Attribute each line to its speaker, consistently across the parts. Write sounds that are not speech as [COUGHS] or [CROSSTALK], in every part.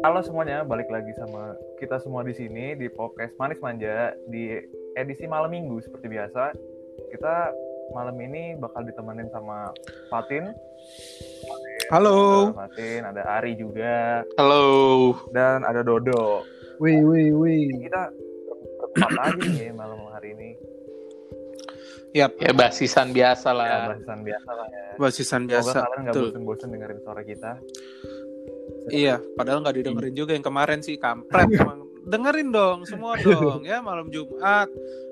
Speaker 1: Halo semuanya, balik lagi sama kita semua di sini di podcast Manis Manja di edisi malam minggu seperti biasa. Kita malam ini bakal ditemenin sama Fatin.
Speaker 2: Halo.
Speaker 1: Ada Fatin, ada Ari juga,
Speaker 3: Halo.
Speaker 1: dan ada Dodo.
Speaker 2: Wih, wih, wih.
Speaker 1: Kita berempat aja nih malam hari ini.
Speaker 2: Yap,
Speaker 3: Ya basisan biasa
Speaker 1: Ya,
Speaker 3: lah.
Speaker 1: bahasan biasa lah ya.
Speaker 2: basisan
Speaker 1: Semoga
Speaker 2: biasa.
Speaker 1: kalian nggak bosen-bosen dengerin suara kita.
Speaker 2: Iya, padahal nggak didengerin juga yang kemarin sih kampret [LAUGHS] emang. Dengerin dong, semua dong [LAUGHS] ya malam Jumat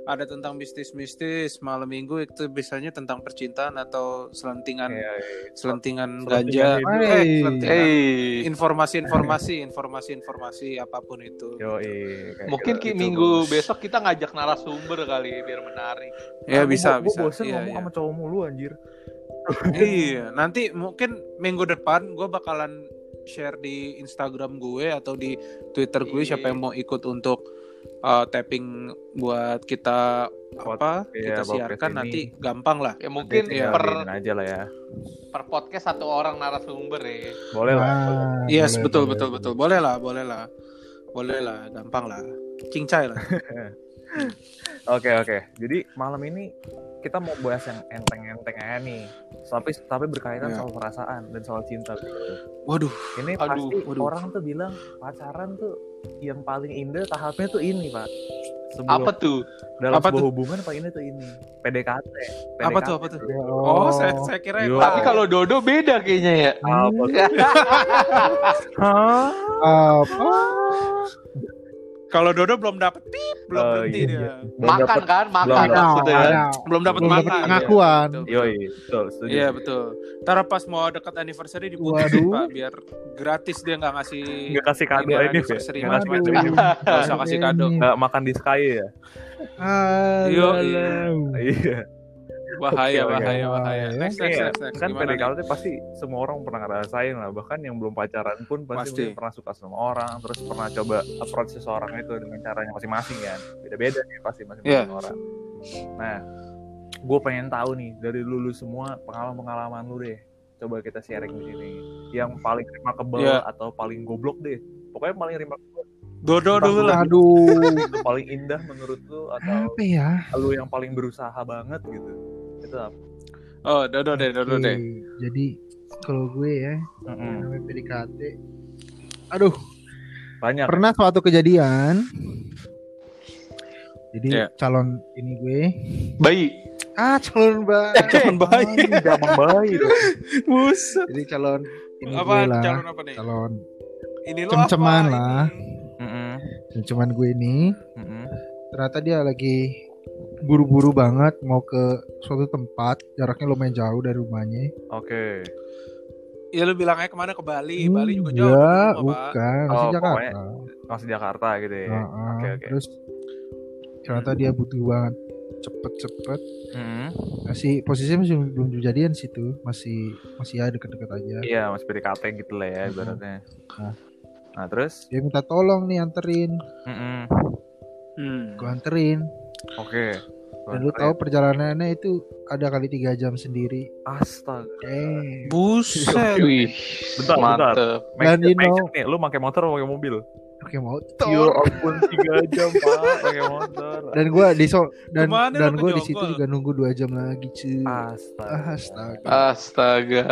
Speaker 2: ada tentang mistis-mistis, malam Minggu itu biasanya tentang percintaan atau selentingan
Speaker 1: Iya, iya.
Speaker 2: selentingan
Speaker 1: Selentingan
Speaker 2: ganja, eh, selentingan
Speaker 3: Hey,
Speaker 2: informasi-informasi, informasi-informasi apa pun itu.
Speaker 1: Yo, kayak
Speaker 3: mungkin
Speaker 1: gitu.
Speaker 3: ki minggu besok kita ngajak narasumber kali biar menarik.
Speaker 2: Ya
Speaker 1: Aku-
Speaker 2: bisa,
Speaker 1: gua
Speaker 2: bisa.
Speaker 1: bosen
Speaker 2: Iya,
Speaker 1: ngomong
Speaker 2: iya.
Speaker 1: sama cowok mulu anjir.
Speaker 2: Iya, nanti mungkin minggu depan gue bakalan share di Instagram gue atau di Twitter gue
Speaker 3: Iya.
Speaker 2: siapa yang mau ikut untuk uh, tapping buat kita
Speaker 1: Buat-
Speaker 2: apa
Speaker 1: iya,
Speaker 2: kita siarkan
Speaker 1: ini.
Speaker 2: nanti gampang lah.
Speaker 3: Ya mungkin
Speaker 1: Iya,
Speaker 3: per
Speaker 1: aja lah ya.
Speaker 3: per podcast satu orang narasumber ya.
Speaker 1: Boleh lah. boleh.
Speaker 2: Yes,
Speaker 4: boleh,
Speaker 2: betul
Speaker 4: boleh,
Speaker 2: betul
Speaker 4: boleh.
Speaker 2: betul. Boleh lah, boleh lah. Boleh lah, gampang lah. Cincai lah. [LAUGHS]
Speaker 1: Oke oke. Jadi malam ini kita mau bahas yang enteng-enteng aja nih. Tapi tapi berkaitan
Speaker 2: Ya.
Speaker 1: soal perasaan dan soal cinta.
Speaker 2: Waduh,
Speaker 1: Ini
Speaker 3: Aduh,
Speaker 1: pasti
Speaker 2: waduh.
Speaker 1: orang tuh bilang pacaran tuh yang paling indah tahapnya tuh ini pak. Sebelum
Speaker 3: Apa tuh?
Speaker 1: dalam
Speaker 2: Apa
Speaker 1: sebuah
Speaker 2: tuh?
Speaker 1: hubungan paling indah tuh ini PDKT.
Speaker 2: apa tuh apa tuh?
Speaker 4: Ya
Speaker 2: Oh, saya saya kira
Speaker 1: Yo.
Speaker 2: yang
Speaker 3: Tapi kalau Dodo beda kayaknya ya.
Speaker 1: Apa? [LAUGHS]
Speaker 4: Hah? Apa?
Speaker 2: Kalau Dodo belum dapat pip, belum
Speaker 1: Oh,
Speaker 2: berhenti
Speaker 1: iya.
Speaker 2: dia.
Speaker 1: Belum
Speaker 3: makan
Speaker 1: dapet-
Speaker 3: kan, makan
Speaker 1: belum
Speaker 3: maksudnya. kan?
Speaker 4: Ada.
Speaker 2: Belum dapat
Speaker 4: Belum
Speaker 2: makan.
Speaker 4: dapet
Speaker 2: Iya,
Speaker 4: pengakuan.
Speaker 2: betul. Iya betul. Ntar pas mau dekat anniversary diputusin pak, biar gratis dia nggak ngasih
Speaker 1: Nggak kasih kado
Speaker 2: Ini
Speaker 1: ini ya? Nggak kasih kado.
Speaker 2: Nggak usah kasih kado.
Speaker 4: Ini.
Speaker 1: Nggak makan di Sky ya?
Speaker 2: Yo.
Speaker 1: Iya.
Speaker 2: Bahaya bahaya bahaya. Next next
Speaker 1: Iya,
Speaker 2: next, next.
Speaker 1: kan
Speaker 2: Gimana nih?
Speaker 1: PDKT pasti semua orang pernah ngerasain lah bahkan yang belum pacaran pun pasti,
Speaker 2: Pasti.
Speaker 1: pernah suka sama orang terus pernah coba approach seseorang itu dengan caranya masing-masing kan beda-beda nih pasti masing-masing
Speaker 2: Iya.
Speaker 1: orang nah gue pengen tahu nih dari lulu semua pengalaman-pengalaman lu deh coba kita sharing di sini yang paling remarkable
Speaker 2: Iya.
Speaker 1: atau paling goblok deh pokoknya paling remarkable
Speaker 2: Dodo dulu lah.
Speaker 4: Aduh.
Speaker 1: paling indah menurut lu atau
Speaker 4: Apa ya?
Speaker 1: lu yang paling berusaha banget gitu itu apa
Speaker 2: Oh Dodo deh Dodo deh.
Speaker 4: Jadi kalau gue ya,
Speaker 1: Mm-mm.
Speaker 4: namanya PDKT. Aduh,
Speaker 1: banyak
Speaker 4: pernah suatu kejadian. Jadi
Speaker 2: Iya.
Speaker 4: calon ini gue.
Speaker 3: Bayi.
Speaker 4: Ah, calon bayi.
Speaker 2: Calon bayi.
Speaker 1: gampang bayi. [LAUGHS]
Speaker 2: Buset.
Speaker 4: Jadi calon ini
Speaker 2: Apa
Speaker 4: gue lah.
Speaker 2: calon apa nih?
Speaker 4: Calon
Speaker 2: Ini lo
Speaker 4: Cem-ceman
Speaker 2: apa
Speaker 4: lah.
Speaker 2: ini?
Speaker 1: Mm-mm.
Speaker 4: cuman gue ini
Speaker 1: Mm-mm.
Speaker 4: ternyata dia lagi buru-buru banget mau ke suatu tempat jaraknya lumayan jauh dari rumahnya.
Speaker 1: Oke.
Speaker 2: Ya lu bilang aja ke mana ke Bali. Bali juga jauh. Pak.
Speaker 4: bukan, masih
Speaker 1: Oh,
Speaker 4: Jakarta.
Speaker 1: pokoknya- Masih Jakarta gitu ya. Oke oke.
Speaker 4: Terus ternyata dia butuh banget cepet-cepet.
Speaker 1: Mm-mm.
Speaker 4: Masih posisinya masih belum kejadian situ, masih masih ya deket-deket aja.
Speaker 1: Iya masih PDKT gitu lah ya ibaratnya.
Speaker 4: Nah.
Speaker 1: Nah terus?
Speaker 4: Dia minta tolong nih anterin,
Speaker 1: Mm-mm.
Speaker 2: Hmm.
Speaker 4: gue anterin.
Speaker 1: Oke.
Speaker 4: Dan lu tahu perjalanannya itu ada kali tiga jam sendiri.
Speaker 1: Astaga.
Speaker 4: Eh,
Speaker 2: Buset.
Speaker 3: Wih.
Speaker 1: Bentar, bentar.
Speaker 3: Mantep.
Speaker 4: Dan you know-
Speaker 1: nih, lu pakai motor atau pakai mobil?
Speaker 4: oke
Speaker 1: Ya
Speaker 4: motor.
Speaker 1: ampun 3 jam pak pakai motor.
Speaker 4: Dan gue di so dan Ke
Speaker 2: mana dan
Speaker 4: gue di situ juga nunggu dua jam lagi cuy.
Speaker 1: Astaga.
Speaker 4: Astaga.
Speaker 3: Astaga.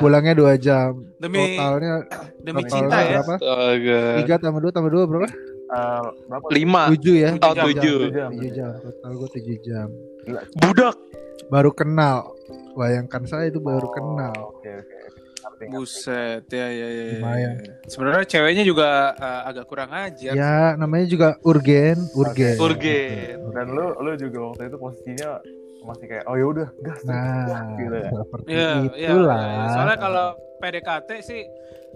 Speaker 4: Pulangnya dua jam.
Speaker 2: Demi
Speaker 4: Totalnya
Speaker 2: demi
Speaker 4: totalnya
Speaker 2: cinta ya.
Speaker 4: berapa?
Speaker 3: Astaga.
Speaker 4: Tiga tambah dua tambah dua berapa?
Speaker 1: Eh, berapa?
Speaker 3: Lima.
Speaker 4: Tujuh ya.
Speaker 2: Oh,
Speaker 4: Tujuh
Speaker 3: tujuh.
Speaker 4: jam. Total gue tujuh jam.
Speaker 3: Budak.
Speaker 4: Baru kenal. Bayangkan saya itu baru
Speaker 1: Oh,
Speaker 4: kenal.
Speaker 1: Oke oke.
Speaker 2: Buset ya ya ya. ya.
Speaker 4: Lumayan.
Speaker 2: Sebenarnya ceweknya juga uh, agak kurang ajar.
Speaker 4: Ya namanya juga urgen, urgen.
Speaker 3: Urgen.
Speaker 1: Dan lu lu juga waktu itu posisinya masih kayak oh ya udah gas
Speaker 4: Nah,
Speaker 1: gas, gitu ya.
Speaker 4: seperti
Speaker 2: iya,
Speaker 4: itulah.
Speaker 2: Soalnya kalau PDKT sih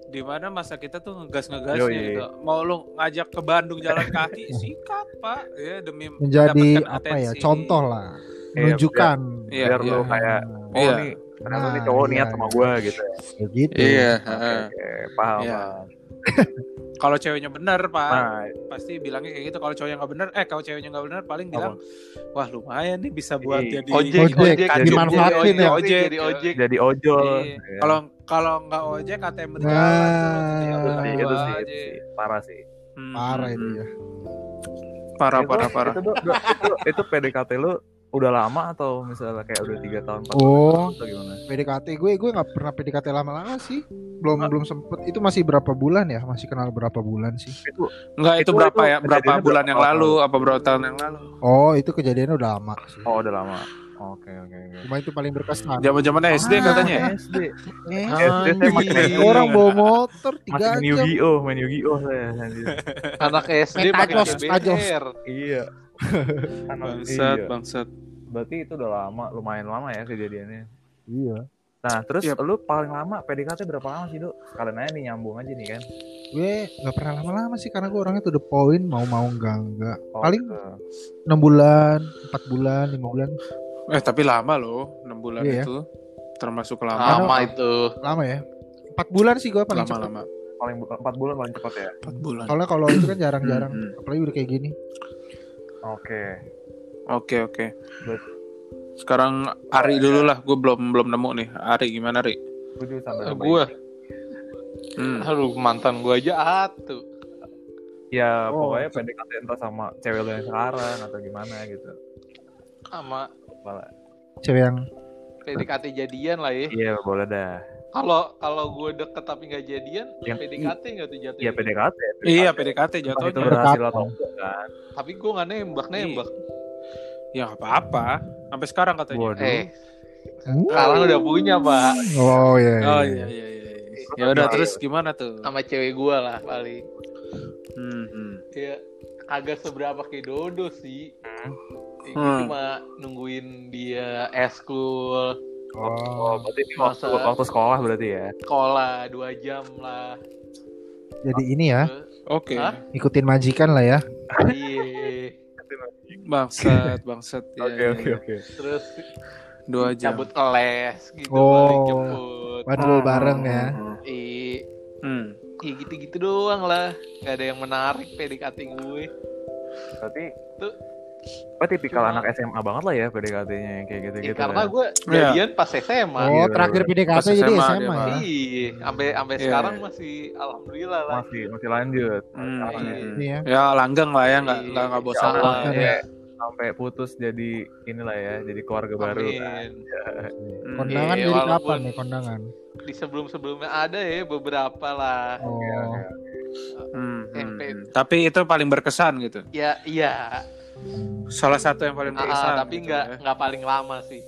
Speaker 2: di mana masa kita tuh ngegas-ngegasnya
Speaker 1: Yoi.
Speaker 2: gitu. Mau lu ngajak ke Bandung jalan kaki, [LAUGHS] sikat, Pak. Ya demi
Speaker 4: menjadi
Speaker 2: mendapatkan
Speaker 4: apa ya?
Speaker 2: atensi.
Speaker 4: Contoh lah.
Speaker 1: Iya,
Speaker 4: Menunjukkan.
Speaker 2: Iya,
Speaker 1: Biar
Speaker 2: iya.
Speaker 1: lu kayak oh
Speaker 2: Iya.
Speaker 1: nih ternyata
Speaker 4: Nah,
Speaker 1: nih cowok
Speaker 4: iya,
Speaker 1: niat sama
Speaker 4: iya.
Speaker 1: gua gitu ya.
Speaker 4: Kayak gitu.
Speaker 3: Iya.
Speaker 1: Oke, oke, paham.
Speaker 2: Iya. [LAUGHS] kalau ceweknya bener pak
Speaker 1: Nah,
Speaker 2: pasti bilangnya kayak gitu kalau cowoknya nggak bener eh kalau ceweknya nggak bener paling bilang wah lumayan nih bisa buat
Speaker 1: Iya.
Speaker 2: jadi
Speaker 3: Ojek,
Speaker 4: Ojek,
Speaker 3: ojek,
Speaker 1: jadi
Speaker 4: dimanfaatin ya.
Speaker 3: ojek, jadi ojek.
Speaker 1: jadi ojol.
Speaker 2: Iya.
Speaker 1: ya.
Speaker 2: kalau kalau nggak ojek KTM berjalan
Speaker 4: Nah.
Speaker 2: tuh, ya
Speaker 1: Iya, itu sih, itu sih. parah sih.
Speaker 2: Hmm,
Speaker 4: Parah itu
Speaker 2: hmm.
Speaker 4: ya.
Speaker 2: parah
Speaker 1: Itu-
Speaker 2: parah parah
Speaker 1: Itu, tuh- itu, itu PDKT lu udah lama atau misalnya kayak udah tiga tahun, empat
Speaker 4: Oh.
Speaker 1: tahun atau gimana?
Speaker 4: PDKT gue gue nggak pernah PDKT lama-lama sih. Belum belum sempet. Itu masih berapa bulan ya? Masih kenal berapa bulan sih?
Speaker 1: Itu
Speaker 2: Enggak itu,
Speaker 1: Itu-
Speaker 2: berapa
Speaker 1: itu
Speaker 2: ya? Berapa bulan
Speaker 1: berapa
Speaker 2: yang
Speaker 1: tahun
Speaker 2: lalu? Apa berapa tahun yang lalu?
Speaker 4: Oh, itu kejadiannya udah lama sih.
Speaker 1: oh udah lama. Oke oke oke.
Speaker 4: Cuma itu paling berkesan.
Speaker 2: Zaman-zaman SD
Speaker 4: Ah,
Speaker 2: katanya. ya?
Speaker 1: SD.
Speaker 4: Eh,
Speaker 1: SD saya main
Speaker 2: Anjing.
Speaker 4: orang bawa motor tiga
Speaker 1: main
Speaker 4: jam.
Speaker 1: Yu-Gi-Oh, main Yu-Gi-Oh saya.
Speaker 3: Anak SD
Speaker 4: Main
Speaker 3: pakai. CBR.
Speaker 1: iya. [LAUGHS] Anak-
Speaker 2: Bangsat,
Speaker 1: iya.
Speaker 2: bangsat.
Speaker 1: Berarti itu udah lama, lumayan lama ya kejadiannya.
Speaker 4: Iya.
Speaker 1: Nah, terus
Speaker 2: Yap.
Speaker 1: lu paling lama PDKT berapa lama sih, Dok? Sekalian aja nih nyambung aja nih kan.
Speaker 4: Gue nggak pernah lama-lama sih karena gue orangnya tuh the point mau-mau enggak enggak.
Speaker 1: Oh,
Speaker 4: Paling enam bulan, empat bulan, lima bulan,
Speaker 2: Eh tapi lama loh, 6 bulan
Speaker 4: Iya ya.
Speaker 2: itu. Termasuk lama.
Speaker 3: Lama itu.
Speaker 4: lama ya. Empat bulan sih gue paling cepat.
Speaker 2: Lama-lama.
Speaker 1: paling empat bulan paling cepat ya.
Speaker 2: 4 bulan.
Speaker 4: Soalnya kalau itu kan jarang-jarang,
Speaker 2: Hmm,
Speaker 4: apalagi udah kayak gini.
Speaker 1: Oke.
Speaker 2: Oke, oke.
Speaker 1: Bet-
Speaker 2: Sekarang Ari dulu lah, gue belum belum nemu nih. Ari gimana Ari?
Speaker 1: Gue nambah
Speaker 3: Gua,
Speaker 2: Hmm.
Speaker 3: aduh mantan gua aja atu.
Speaker 1: Ya,
Speaker 4: Oh,
Speaker 1: pokoknya PDKT entah sama cewek lu yang sekarang atau gimana gitu.
Speaker 3: Sama
Speaker 1: Apalah.
Speaker 4: Cewek yang
Speaker 3: PDKT jadian lah ya.
Speaker 1: Iya, boleh dah.
Speaker 3: Kalau kalau gue deket tapi nggak jadian,
Speaker 1: Yang-
Speaker 3: PDKT nggak tuh jatuhnya?
Speaker 1: Iya, PDKT.
Speaker 2: Iya, PDKT
Speaker 1: Entah itu berhasil atau enggak kan.
Speaker 3: Tapi gue nggak nembak nembak.
Speaker 2: Ya apa-apa. Sampai sekarang katanya.
Speaker 1: Waduh.
Speaker 3: Eh, sekarang udah punya pak.
Speaker 4: Oh iya.
Speaker 2: Oh
Speaker 4: iya.
Speaker 2: iya iya iya. Ya udah terus gimana tuh?
Speaker 3: Sama cewek gue lah paling.
Speaker 2: Hmm, hmm.
Speaker 3: Ya agak seberapa kayak Dodo sih.
Speaker 1: Hmm.
Speaker 3: Ya,
Speaker 2: Hmm.
Speaker 3: Cuma nungguin dia eskul,
Speaker 1: Oh,
Speaker 4: Oh,
Speaker 1: berarti ini waktu,
Speaker 3: Masa-
Speaker 1: waktu sekolah berarti ya.
Speaker 3: sekolah dua jam lah.
Speaker 4: jadi ini ya,
Speaker 2: Oke.
Speaker 3: Hah?
Speaker 4: ikutin majikan lah ya.
Speaker 3: Iya.
Speaker 2: Bangsat, bangsat. Ya, [LAUGHS]
Speaker 1: Oke,
Speaker 2: ya,
Speaker 1: oke,
Speaker 2: ya.
Speaker 1: oke.
Speaker 3: Terus
Speaker 2: Dua jam.
Speaker 3: cabut les gitu
Speaker 4: Oh.
Speaker 3: balik jemput.
Speaker 4: Bandel bareng ya.
Speaker 3: Iya.
Speaker 2: Hmm.
Speaker 3: Ya gitu-gitu doang lah. Gak ada yang menarik PDKT gue.
Speaker 1: Berarti
Speaker 3: Tuh.
Speaker 1: Apa tipikal
Speaker 3: Cuma-
Speaker 1: anak SMA banget lah ya PDKT-nya yang kayak
Speaker 3: Ya,
Speaker 1: gitu-gitu.
Speaker 3: karena
Speaker 1: ya.
Speaker 3: gue
Speaker 2: Iya.
Speaker 3: jadian pas SMA.
Speaker 4: Oh,
Speaker 1: Iya,
Speaker 4: terakhir. PDKT
Speaker 2: Pas
Speaker 4: jadi
Speaker 2: SMA
Speaker 4: SMA, ya.
Speaker 3: Iya, sampai sampai
Speaker 2: Iya.
Speaker 3: sekarang masih alhamdulillah lah.
Speaker 1: masih masih lanjut.
Speaker 2: Hmm,
Speaker 1: ya.
Speaker 2: hmm.
Speaker 4: Ini ya.
Speaker 2: Ya langgeng lah ya, nggak
Speaker 3: Iya.
Speaker 2: nggak nggak bosan
Speaker 1: Ya
Speaker 2: lah.
Speaker 4: Ada.
Speaker 1: sampai sampai putus jadi inilah ya, jadi keluarga baru. kan.
Speaker 3: Amin.
Speaker 2: Hmm.
Speaker 4: Kondangan
Speaker 3: Iya,
Speaker 4: dari kapan nih kondangan?
Speaker 3: Di sebelum-sebelumnya ada ya beberapa lah.
Speaker 4: Oh,
Speaker 2: Hmm, hmm,
Speaker 3: SMP.
Speaker 2: hmm. Tapi itu paling berkesan gitu.
Speaker 3: Ya, iya.
Speaker 2: Salah satu yang paling
Speaker 3: Ah,
Speaker 2: berkesan.
Speaker 3: tapi
Speaker 2: gitu
Speaker 3: nggak
Speaker 2: ya.
Speaker 3: nggak paling lama sih.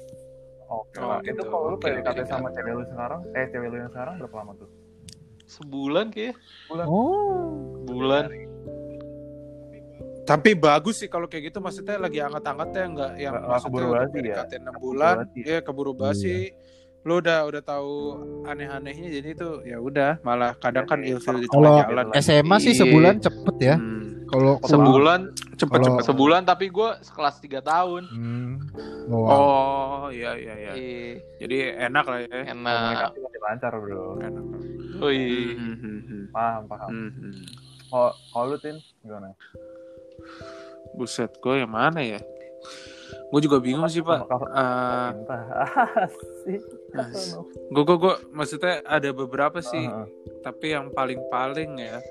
Speaker 1: Oke
Speaker 2: Oh, gitu.
Speaker 1: Itu kalau lu
Speaker 2: Oke,
Speaker 1: PDKT
Speaker 2: oke.
Speaker 1: sama cewek lu sekarang, eh cewek lu yang sekarang berapa lama tuh?
Speaker 3: Sebulan kayak.
Speaker 4: oh,
Speaker 3: Bulan.
Speaker 2: Tapi bagus sih kalau kayak gitu maksudnya lagi angkat-angkatnya nggak yang
Speaker 1: Nggak- nggak
Speaker 2: maksudnya
Speaker 1: keburu
Speaker 2: udah
Speaker 1: basi ya?
Speaker 2: PDKT 6 bulan, ya keburu basi. Lu udah udah tahu aneh-anehnya jadi itu ya udah malah kadang kan
Speaker 1: Jadi,
Speaker 2: ilfil di
Speaker 4: Kalau
Speaker 2: tengah jalan.
Speaker 4: SMA sih
Speaker 3: Iya.
Speaker 4: sebulan cepet ya.
Speaker 2: Hmm.
Speaker 4: Kalau
Speaker 3: Sebulan,
Speaker 2: Cepet
Speaker 4: Kalau-
Speaker 2: cepet.
Speaker 3: sebulan tapi gue sekelas 3 tahun.
Speaker 4: Hmm. Oh,
Speaker 2: Oh iya iya iya.
Speaker 3: Iya,
Speaker 2: Jadi enak lah ya.
Speaker 3: enak.
Speaker 1: Lancar bro.
Speaker 2: Enak.
Speaker 3: Wih.
Speaker 2: Hmm, hmm,
Speaker 1: Paham paham.
Speaker 2: hmm, hmm.
Speaker 1: Kalau kalau lu tin gimana?
Speaker 2: Buset, gue yang mana ya? Gue juga bingung sih pak. Eh, gue gue gue maksudnya ada beberapa sih,
Speaker 1: Heeh.
Speaker 2: tapi yang paling paling ya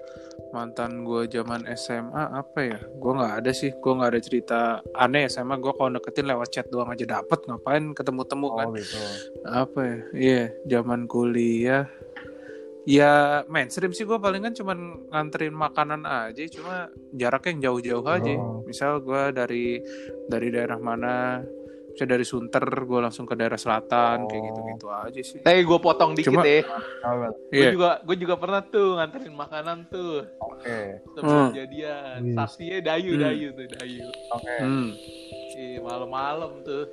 Speaker 2: mantan gue zaman SMA apa ya? Gue nggak ada sih, gue nggak ada cerita aneh SMA. Gue kalau deketin lewat chat doang aja dapet, ngapain ketemu-temu kan?
Speaker 1: Oh gitu.
Speaker 2: Apa ya? Iya, zaman kuliah. Ya mainstream sih gue palingan cuman nganterin makanan aja, cuma jaraknya yang jauh-jauh aja.
Speaker 4: Oh.
Speaker 2: Misal gue dari dari daerah mana, bisa dari Sunter gue langsung ke daerah selatan kayak
Speaker 1: Oh.
Speaker 2: gitu-gitu aja sih.
Speaker 3: Tapi gue potong dikit
Speaker 2: Cuma-
Speaker 3: deh.
Speaker 1: Oh,
Speaker 3: Gue
Speaker 2: Iya.
Speaker 3: juga gue juga pernah tuh nganterin makanan tuh
Speaker 1: Oke.
Speaker 3: sebelum
Speaker 2: Hmm.
Speaker 3: jadian.
Speaker 4: Wih.
Speaker 3: Saksinya Dayu
Speaker 2: Hmm.
Speaker 3: Dayu tuh Dayu.
Speaker 1: Oke.
Speaker 2: Hmm.
Speaker 3: Iya malam-malam tuh.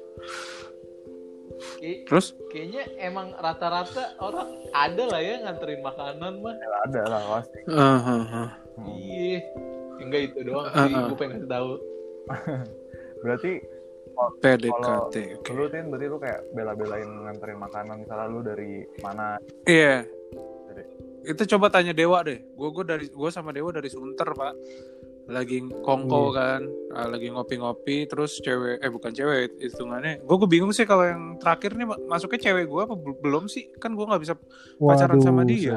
Speaker 3: Kayak-
Speaker 2: Terus?
Speaker 3: kayaknya emang rata-rata orang ada lah ya nganterin makanan mah.
Speaker 1: Ya, ada lah pasti.
Speaker 2: Uh, uh, uh.
Speaker 1: Hmm.
Speaker 3: Iya. Enggak itu doang sih. Gue pengen kasih tahu. [LAUGHS]
Speaker 1: Berarti
Speaker 2: PDKT. Oke.
Speaker 1: lu tin berarti lu kayak bela-belain nganterin makanan misalnya lu dari mana
Speaker 2: Iya. itu coba tanya Dewa deh. Gue gue dari gue sama Dewa dari Sunter pak. Lagi kongko kan, ah, lagi ngopi-ngopi, terus cewek, eh bukan cewek, hitungannya. Gue gue bingung sih kalau yang terakhir nih ma- masuknya cewek gue apa bel- belum sih? Kan gue nggak bisa. Pacaran sama dia.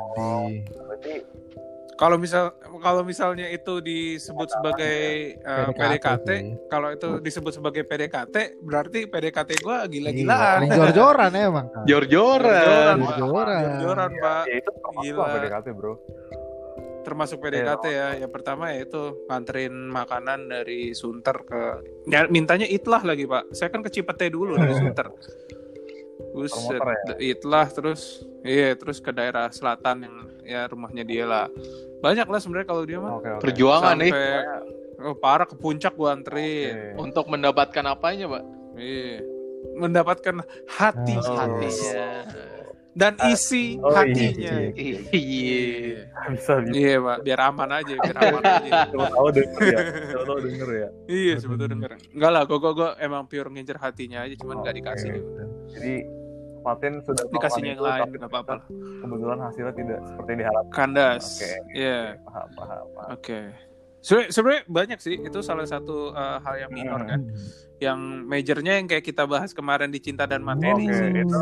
Speaker 2: Kalau misal kalau misalnya itu disebut sebagai eh, PDKT,
Speaker 4: sih.
Speaker 2: kalau itu disebut sebagai PDKT, berarti PDKT gue
Speaker 4: Iya,
Speaker 2: gila-gilaan.
Speaker 4: jor-joran emang kan.
Speaker 3: Jor-joran.
Speaker 4: Jor-joran.
Speaker 2: Jor-joran, Pak.
Speaker 1: ya itu
Speaker 2: Gila.
Speaker 1: PDKT bro.
Speaker 2: Termasuk PDKT ya. Yang pertama ya itu nganterin makanan dari Sunter ke ya, mintanya itlah lagi pak. Saya kan ke Cipete dulu dari Sunter. Buset,
Speaker 1: Promotor
Speaker 2: itlah terus iya terus ke daerah selatan yang ya rumahnya dia lah. Banyak lah sebenarnya kalau dia mah.
Speaker 3: Perjuangan nih
Speaker 2: Sampai oh, parah ke puncak gua anterin.
Speaker 1: Oke.
Speaker 3: untuk mendapatkan apanya, Pak?
Speaker 2: Iya. Mendapatkan hati
Speaker 4: Oh.
Speaker 3: Hatinya.
Speaker 2: Dan isi
Speaker 1: Oh, iya,
Speaker 2: hatinya.
Speaker 1: iya,
Speaker 3: Iya.
Speaker 1: Bisa bisa.
Speaker 2: Iya, Pak, biar aman aja, biar aman aja.
Speaker 1: Tahu denger ya. Tahu denger ya.
Speaker 2: Iya sebetulnya denger. Enggak lah, gue gue emang pure ngincer hatinya aja, cuman nggak
Speaker 1: Oke.
Speaker 2: dikasih. udah.
Speaker 1: Jadi Fatin sudah
Speaker 2: Dikasihnya yang lain
Speaker 1: itu,
Speaker 2: nggak
Speaker 1: tapi
Speaker 2: apa-apa.
Speaker 1: Kebetulan hasilnya tidak seperti yang diharapkan.
Speaker 2: Kandas.
Speaker 1: Oke.
Speaker 2: Iya,
Speaker 1: Paham paham. paham.
Speaker 2: oke. Sebenarnya sebenarnya banyak sih itu salah satu uh, hal yang minor kan. Yang majornya yang kayak kita bahas kemarin di cinta dan materi
Speaker 1: Oke,
Speaker 2: sih.
Speaker 1: itu [LAUGHS]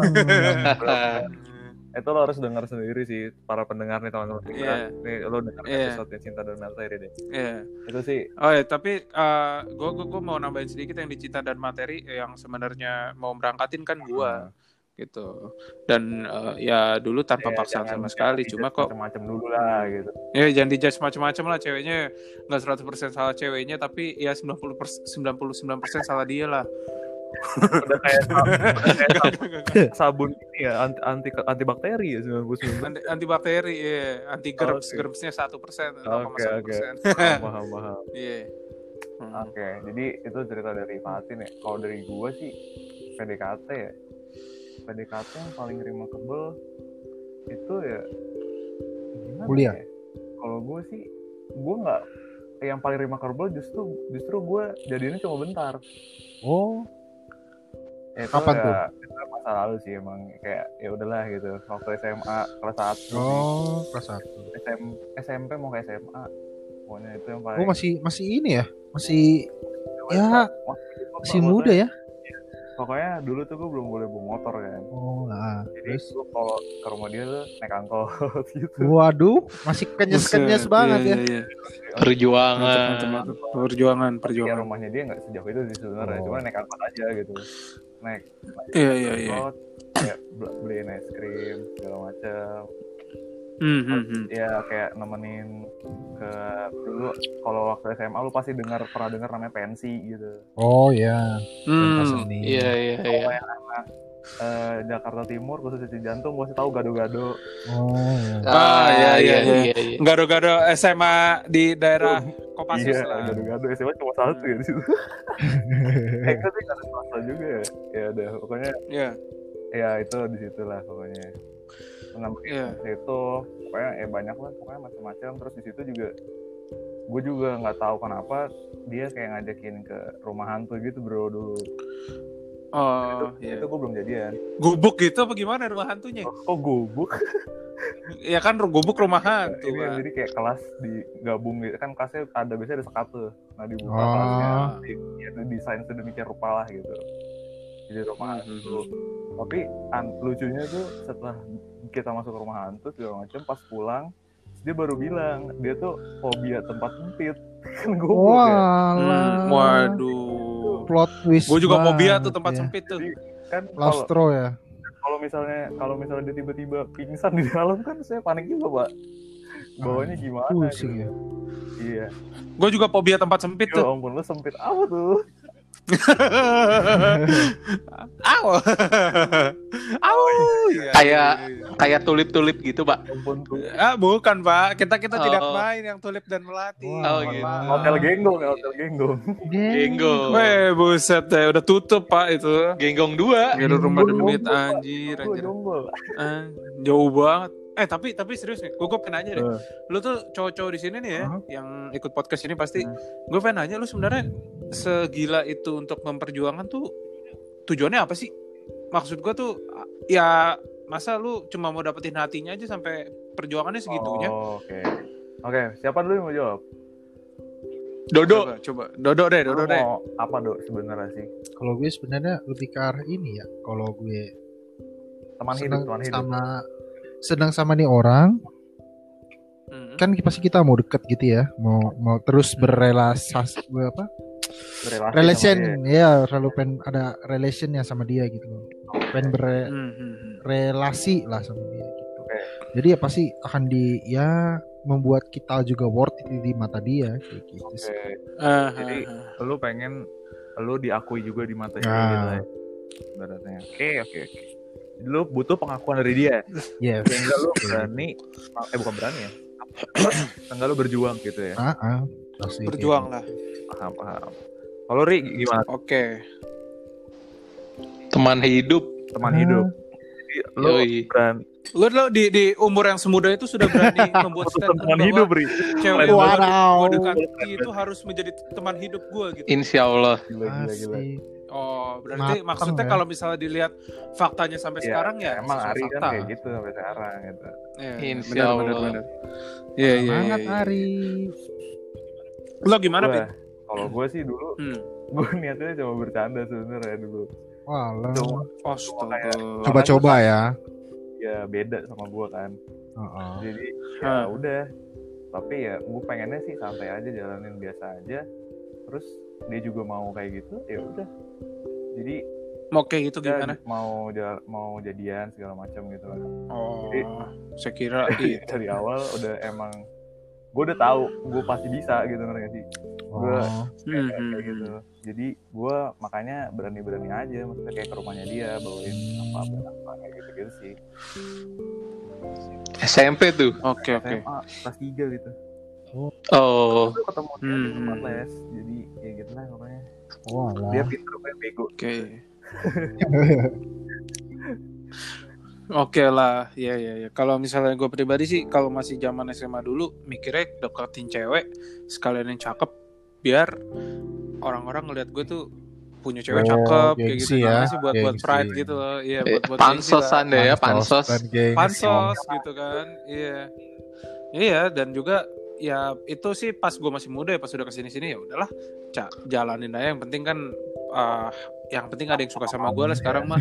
Speaker 1: [LAUGHS] itu lo harus dengar sendiri sih para pendengar nih teman-teman kita.
Speaker 2: Iya.
Speaker 1: Nih lo dengar
Speaker 2: Iya.
Speaker 1: episode cinta dan materi deh.
Speaker 2: Iya.
Speaker 1: Itu sih
Speaker 2: Oh ya, tapi uh, gue gue mau nambahin sedikit yang di cinta dan materi yang sebenarnya mau berangkatin kan gua gitu. Dan uh, ya dulu tanpa
Speaker 1: ya,
Speaker 2: paksaan
Speaker 1: jangan-
Speaker 2: sama sekali, cuma kok
Speaker 1: macam-macam dulu lah gitu.
Speaker 2: Ya jangan dijudge macam-macam lah ceweknya nggak 100% salah ceweknya tapi ya 90 99% salah dia lah.
Speaker 1: Udah kayak [LAUGHS] kayak sab- sabun ini ya anti anti antibakteri ya 99.
Speaker 2: Anti, antibakteri ya, anti germs,
Speaker 1: Oke.
Speaker 2: germsnya 1%, 0,1%.
Speaker 1: Oke oke. Paham paham. [LAUGHS]
Speaker 2: Iya.
Speaker 1: Oke, jadi itu cerita dari Fatin ya. Kalau dari gua sih PDKT ya. PDKT yang paling remarkable itu ya gimana
Speaker 4: Kuliah.
Speaker 1: ya? Kalau gua sih gua nggak yang paling remarkable justru justru gua jadinya cuma bentar.
Speaker 4: Oh,
Speaker 1: Ya, itu
Speaker 4: Kapan
Speaker 1: ya,
Speaker 4: tuh?
Speaker 1: Itu masa lalu sih emang kayak ya udahlah gitu. Waktu SMA kelas 1
Speaker 4: oh, kelas satu.
Speaker 1: SM, SMP mau ke SMA. Pokoknya itu yang paling
Speaker 4: Oh masih masih ini ya, masih ya
Speaker 1: gua
Speaker 4: masih
Speaker 1: bawa
Speaker 4: muda ya.
Speaker 1: Pokoknya dulu tuh gue belum boleh bawa motor kan.
Speaker 4: Oh, nah.
Speaker 1: Jadi
Speaker 4: Terus,
Speaker 1: gue kalau ke rumah dia tuh naik angkot [LAUGHS] gitu.
Speaker 4: waduh, masih kenyes-kenyes
Speaker 2: Buset,
Speaker 4: banget
Speaker 2: iya,
Speaker 4: ya.
Speaker 2: iya, iya.
Speaker 3: Perjuangan.
Speaker 2: Mantap, mantap. Perjuangan,
Speaker 1: Ya
Speaker 2: perjuangan.
Speaker 1: rumahnya dia nggak sejauh itu sih sebenarnya,
Speaker 4: Oh.
Speaker 1: cuma naik angkot aja gitu. Naik
Speaker 2: Iya, iya, iya.
Speaker 1: angkot, kayak bel- beliin es krim segala macam.
Speaker 2: Hmm, hmm, hmm.
Speaker 1: Ya kayak nemenin ke dulu kalau waktu SMA lu pasti dengar pernah dengar namanya pensi gitu.
Speaker 4: Oh ya, pentas
Speaker 2: Hmm.
Speaker 3: Iya, iya, iya.
Speaker 1: Kalau yang anak eh, Jakarta Timur khususnya di jantung gue tahu gado-gado.
Speaker 4: Oh, ya.
Speaker 2: Ah, iya, iya, iya.
Speaker 3: iya, iya.
Speaker 2: Gado-gado SMA di daerah Kopassus
Speaker 1: Iya,
Speaker 2: lah.
Speaker 1: gado-gado SMA cuma satu ya di situ. [LAUGHS] eh, itu sih ada juga ya. Ya udah, pokoknya
Speaker 2: Iya.
Speaker 1: ya itu di situ lah pokoknya namanya
Speaker 2: Iya.
Speaker 1: itu pokoknya ya banyak lah pokoknya macam-macam terus di situ juga gue juga nggak tahu kenapa dia kayak ngajakin ke rumah hantu gitu bro dulu
Speaker 2: Oh,
Speaker 1: itu,
Speaker 2: iya.
Speaker 1: itu gue belum jadian
Speaker 2: Gubuk gitu apa gimana rumah hantunya?
Speaker 1: oh, kok gubuk
Speaker 2: Ya kan gubuk rumah hantu.
Speaker 1: ini
Speaker 2: Pak.
Speaker 1: jadi kayak kelas digabung gitu kan kelasnya ada biasanya ada sekat tuh nah dibuka
Speaker 4: Oh.
Speaker 1: kelasnya di- ya, itu desain sedemikian rupa lah gitu jadi rumah
Speaker 2: Hmm,
Speaker 1: hantu tapi an- lucunya tuh setelah kita masuk ke rumah hantu segala macam pas pulang dia baru bilang dia tuh fobia tempat sempit [LAUGHS] kan gue.
Speaker 2: Hmm, waduh.
Speaker 4: Plot twist.
Speaker 2: Gue juga fobia
Speaker 4: banget
Speaker 2: tuh tempat
Speaker 4: ya.
Speaker 2: sempit tuh.
Speaker 1: Jadi, kan kalau
Speaker 4: Claustro ya.
Speaker 1: kalau misalnya kalau misalnya dia tiba-tiba pingsan di dalam kan saya panik juga pak bawahnya gimana
Speaker 4: Pusing
Speaker 1: gitu.
Speaker 4: ya.
Speaker 1: iya
Speaker 2: Gue juga fobia tempat sempit
Speaker 1: ya
Speaker 2: tuh.
Speaker 1: ampun lu sempit apa tuh [LAUGHS]
Speaker 2: Aw. Aw. Iya,
Speaker 3: Kayak-
Speaker 2: iya, iya.
Speaker 3: Kayak tulip-tulip gitu, Pak.
Speaker 1: Ya
Speaker 2: Ah, bukan, Pak. Kita kita
Speaker 3: Oh.
Speaker 2: tidak main yang tulip dan melati.
Speaker 3: Oh, gitu.
Speaker 1: hotel genggong ya hotel genggong
Speaker 3: Genggong.
Speaker 2: Weh, buset deh, udah tutup, Pak itu.
Speaker 3: Genggong dua.
Speaker 2: Ngiru rumah demit anjir, anjir. Ah, jauh banget. Eh, tapi tapi serius nih, gue pengen nanya deh.
Speaker 1: Eh.
Speaker 2: Lu tuh cowok-cowok di sini nih ya, yang ikut podcast ini pasti
Speaker 1: Hmm.
Speaker 2: gue pengen nanya lu sebenarnya segila itu untuk memperjuangkan tuh tujuannya apa sih? Maksud gue tuh ya masa lu cuma mau dapetin hatinya aja sampai perjuangannya segitunya
Speaker 1: Oh, Oke. Oke, siapa dulu yang mau jawab?
Speaker 3: Dodo.
Speaker 2: coba coba dodo deh dodo
Speaker 1: Lu
Speaker 2: deh
Speaker 1: mau apa dok sebenarnya sih?
Speaker 4: Kalau gue sebenarnya lebih ke arah ini ya. Kalau gue
Speaker 1: Teman hidup, teman hidup.
Speaker 4: sama senang sama nih orang, kan pasti kita mau deket gitu ya, mau mau terus berrelasi apa?
Speaker 1: Berrelasi
Speaker 4: relation ya, selalu pengen ada relationnya sama dia gitu loh. Pengen
Speaker 2: Hmm, hmm, hmm.
Speaker 4: berrelasi lah sama dia gitu.
Speaker 1: Oke.
Speaker 4: Jadi ya pasti akan di ya membuat kita juga worth it di mata dia kayak gitu sih.
Speaker 1: Oke.
Speaker 2: Ah,
Speaker 1: Jadi,
Speaker 2: ah.
Speaker 1: Lu pengen lu diakui juga di mata dia gitu ya. Ibaratnya. Oke, oke, oke. Lu butuh pengakuan dari dia.
Speaker 4: Yes.
Speaker 1: Sehingga lu berani eh bukan berani ya. Sehingga lu berjuang gitu ya.
Speaker 4: Ah, ah. Pasti kayak
Speaker 2: berjuang lah
Speaker 1: Paham, paham. Kalau Ri gimana?
Speaker 2: oke
Speaker 3: Teman hidup.
Speaker 1: Teman
Speaker 4: Ah.
Speaker 1: hidup. Jadi, lu
Speaker 3: Yoi.
Speaker 1: berani
Speaker 2: lu lo di di umur yang semuda itu sudah berani [LAUGHS] membuat statement
Speaker 1: teman
Speaker 2: bahwa
Speaker 1: hidup, Ri.
Speaker 2: cewek
Speaker 1: Wadaw.
Speaker 2: gue dekati itu harus menjadi teman hidup gue gitu
Speaker 3: Insya Allah.
Speaker 1: Gila, gila, gila.
Speaker 2: Oh, berarti
Speaker 4: Mateng
Speaker 2: maksudnya
Speaker 4: ya.
Speaker 2: kalau misalnya dilihat faktanya sampai
Speaker 1: Iya,
Speaker 2: sekarang ya
Speaker 1: Emang Ari kan
Speaker 2: fakta.
Speaker 1: kayak gitu sampai sekarang gitu.
Speaker 2: Iya,
Speaker 3: Insya
Speaker 2: benar,
Speaker 3: Allah.
Speaker 2: benar. Iya, iya,
Speaker 4: Semangat
Speaker 2: iya.
Speaker 4: Ari.
Speaker 2: Lo gimana, Pin?
Speaker 1: Kalau gue sih dulu,
Speaker 2: Hmm. [LAUGHS]
Speaker 1: gue niatnya cuma bercanda sebenarnya dulu.
Speaker 4: Walah.
Speaker 1: Cuma.
Speaker 4: Coba-coba ya.
Speaker 1: ya beda sama gue kan.
Speaker 4: Heeh.
Speaker 1: Jadi ya udah. Tapi ya gue pengennya sih santai aja jalanin biasa aja. Terus dia juga mau kayak gitu, ya udah. Jadi
Speaker 2: Mau kayak gitu
Speaker 1: dia
Speaker 2: gimana?
Speaker 1: mau ja- mau jadian segala macam gitu kan.
Speaker 2: Oh,
Speaker 1: Jadi-
Speaker 2: saya kira iya. [LAUGHS]
Speaker 1: Dari awal udah emang gue udah tahu gue pasti bisa gitu ngerti gak sih? Gue
Speaker 4: Oh.
Speaker 2: Hmm,
Speaker 1: kayak,
Speaker 2: hmm,
Speaker 1: kayak gitu. Jadi gue makanya berani-berani aja, maksudnya kayak ke rumahnya dia bawain apa apa, apa kayak gitu gitu sih.
Speaker 3: SMP tuh.
Speaker 2: Oke, oke.
Speaker 1: SMA kelas 3 gitu.
Speaker 3: Oh.
Speaker 1: Gue ketemu dia
Speaker 2: Hmm,
Speaker 1: di tempat
Speaker 2: hmm.
Speaker 1: les, jadi kayak gitu lah pokoknya. Dia pinter gue bego.
Speaker 2: Oke. [LAUGHS] [LAUGHS] Oke lah, ya ya ya. Kalau misalnya gue pribadi sih, kalau masih zaman SMA dulu, mikirnya deketin cewek sekalian yang cakep, biar orang-orang ngeliat gue tuh punya cewek
Speaker 4: Oh,
Speaker 2: cakep kayak gitu.
Speaker 4: ya,
Speaker 2: sih buat buat
Speaker 4: gengsi.
Speaker 2: pride gitu loh. Iya,
Speaker 3: Eh,
Speaker 2: buat buat
Speaker 3: pansosan deh ya, pansos.
Speaker 2: pansos gitu kan iya iya dan juga ya itu sih pas gue masih muda ya pas udah ke sini sini ya udahlah Ca, jalanin aja yang penting kan ah, yang penting ada yang suka sama gue lah sekarang mah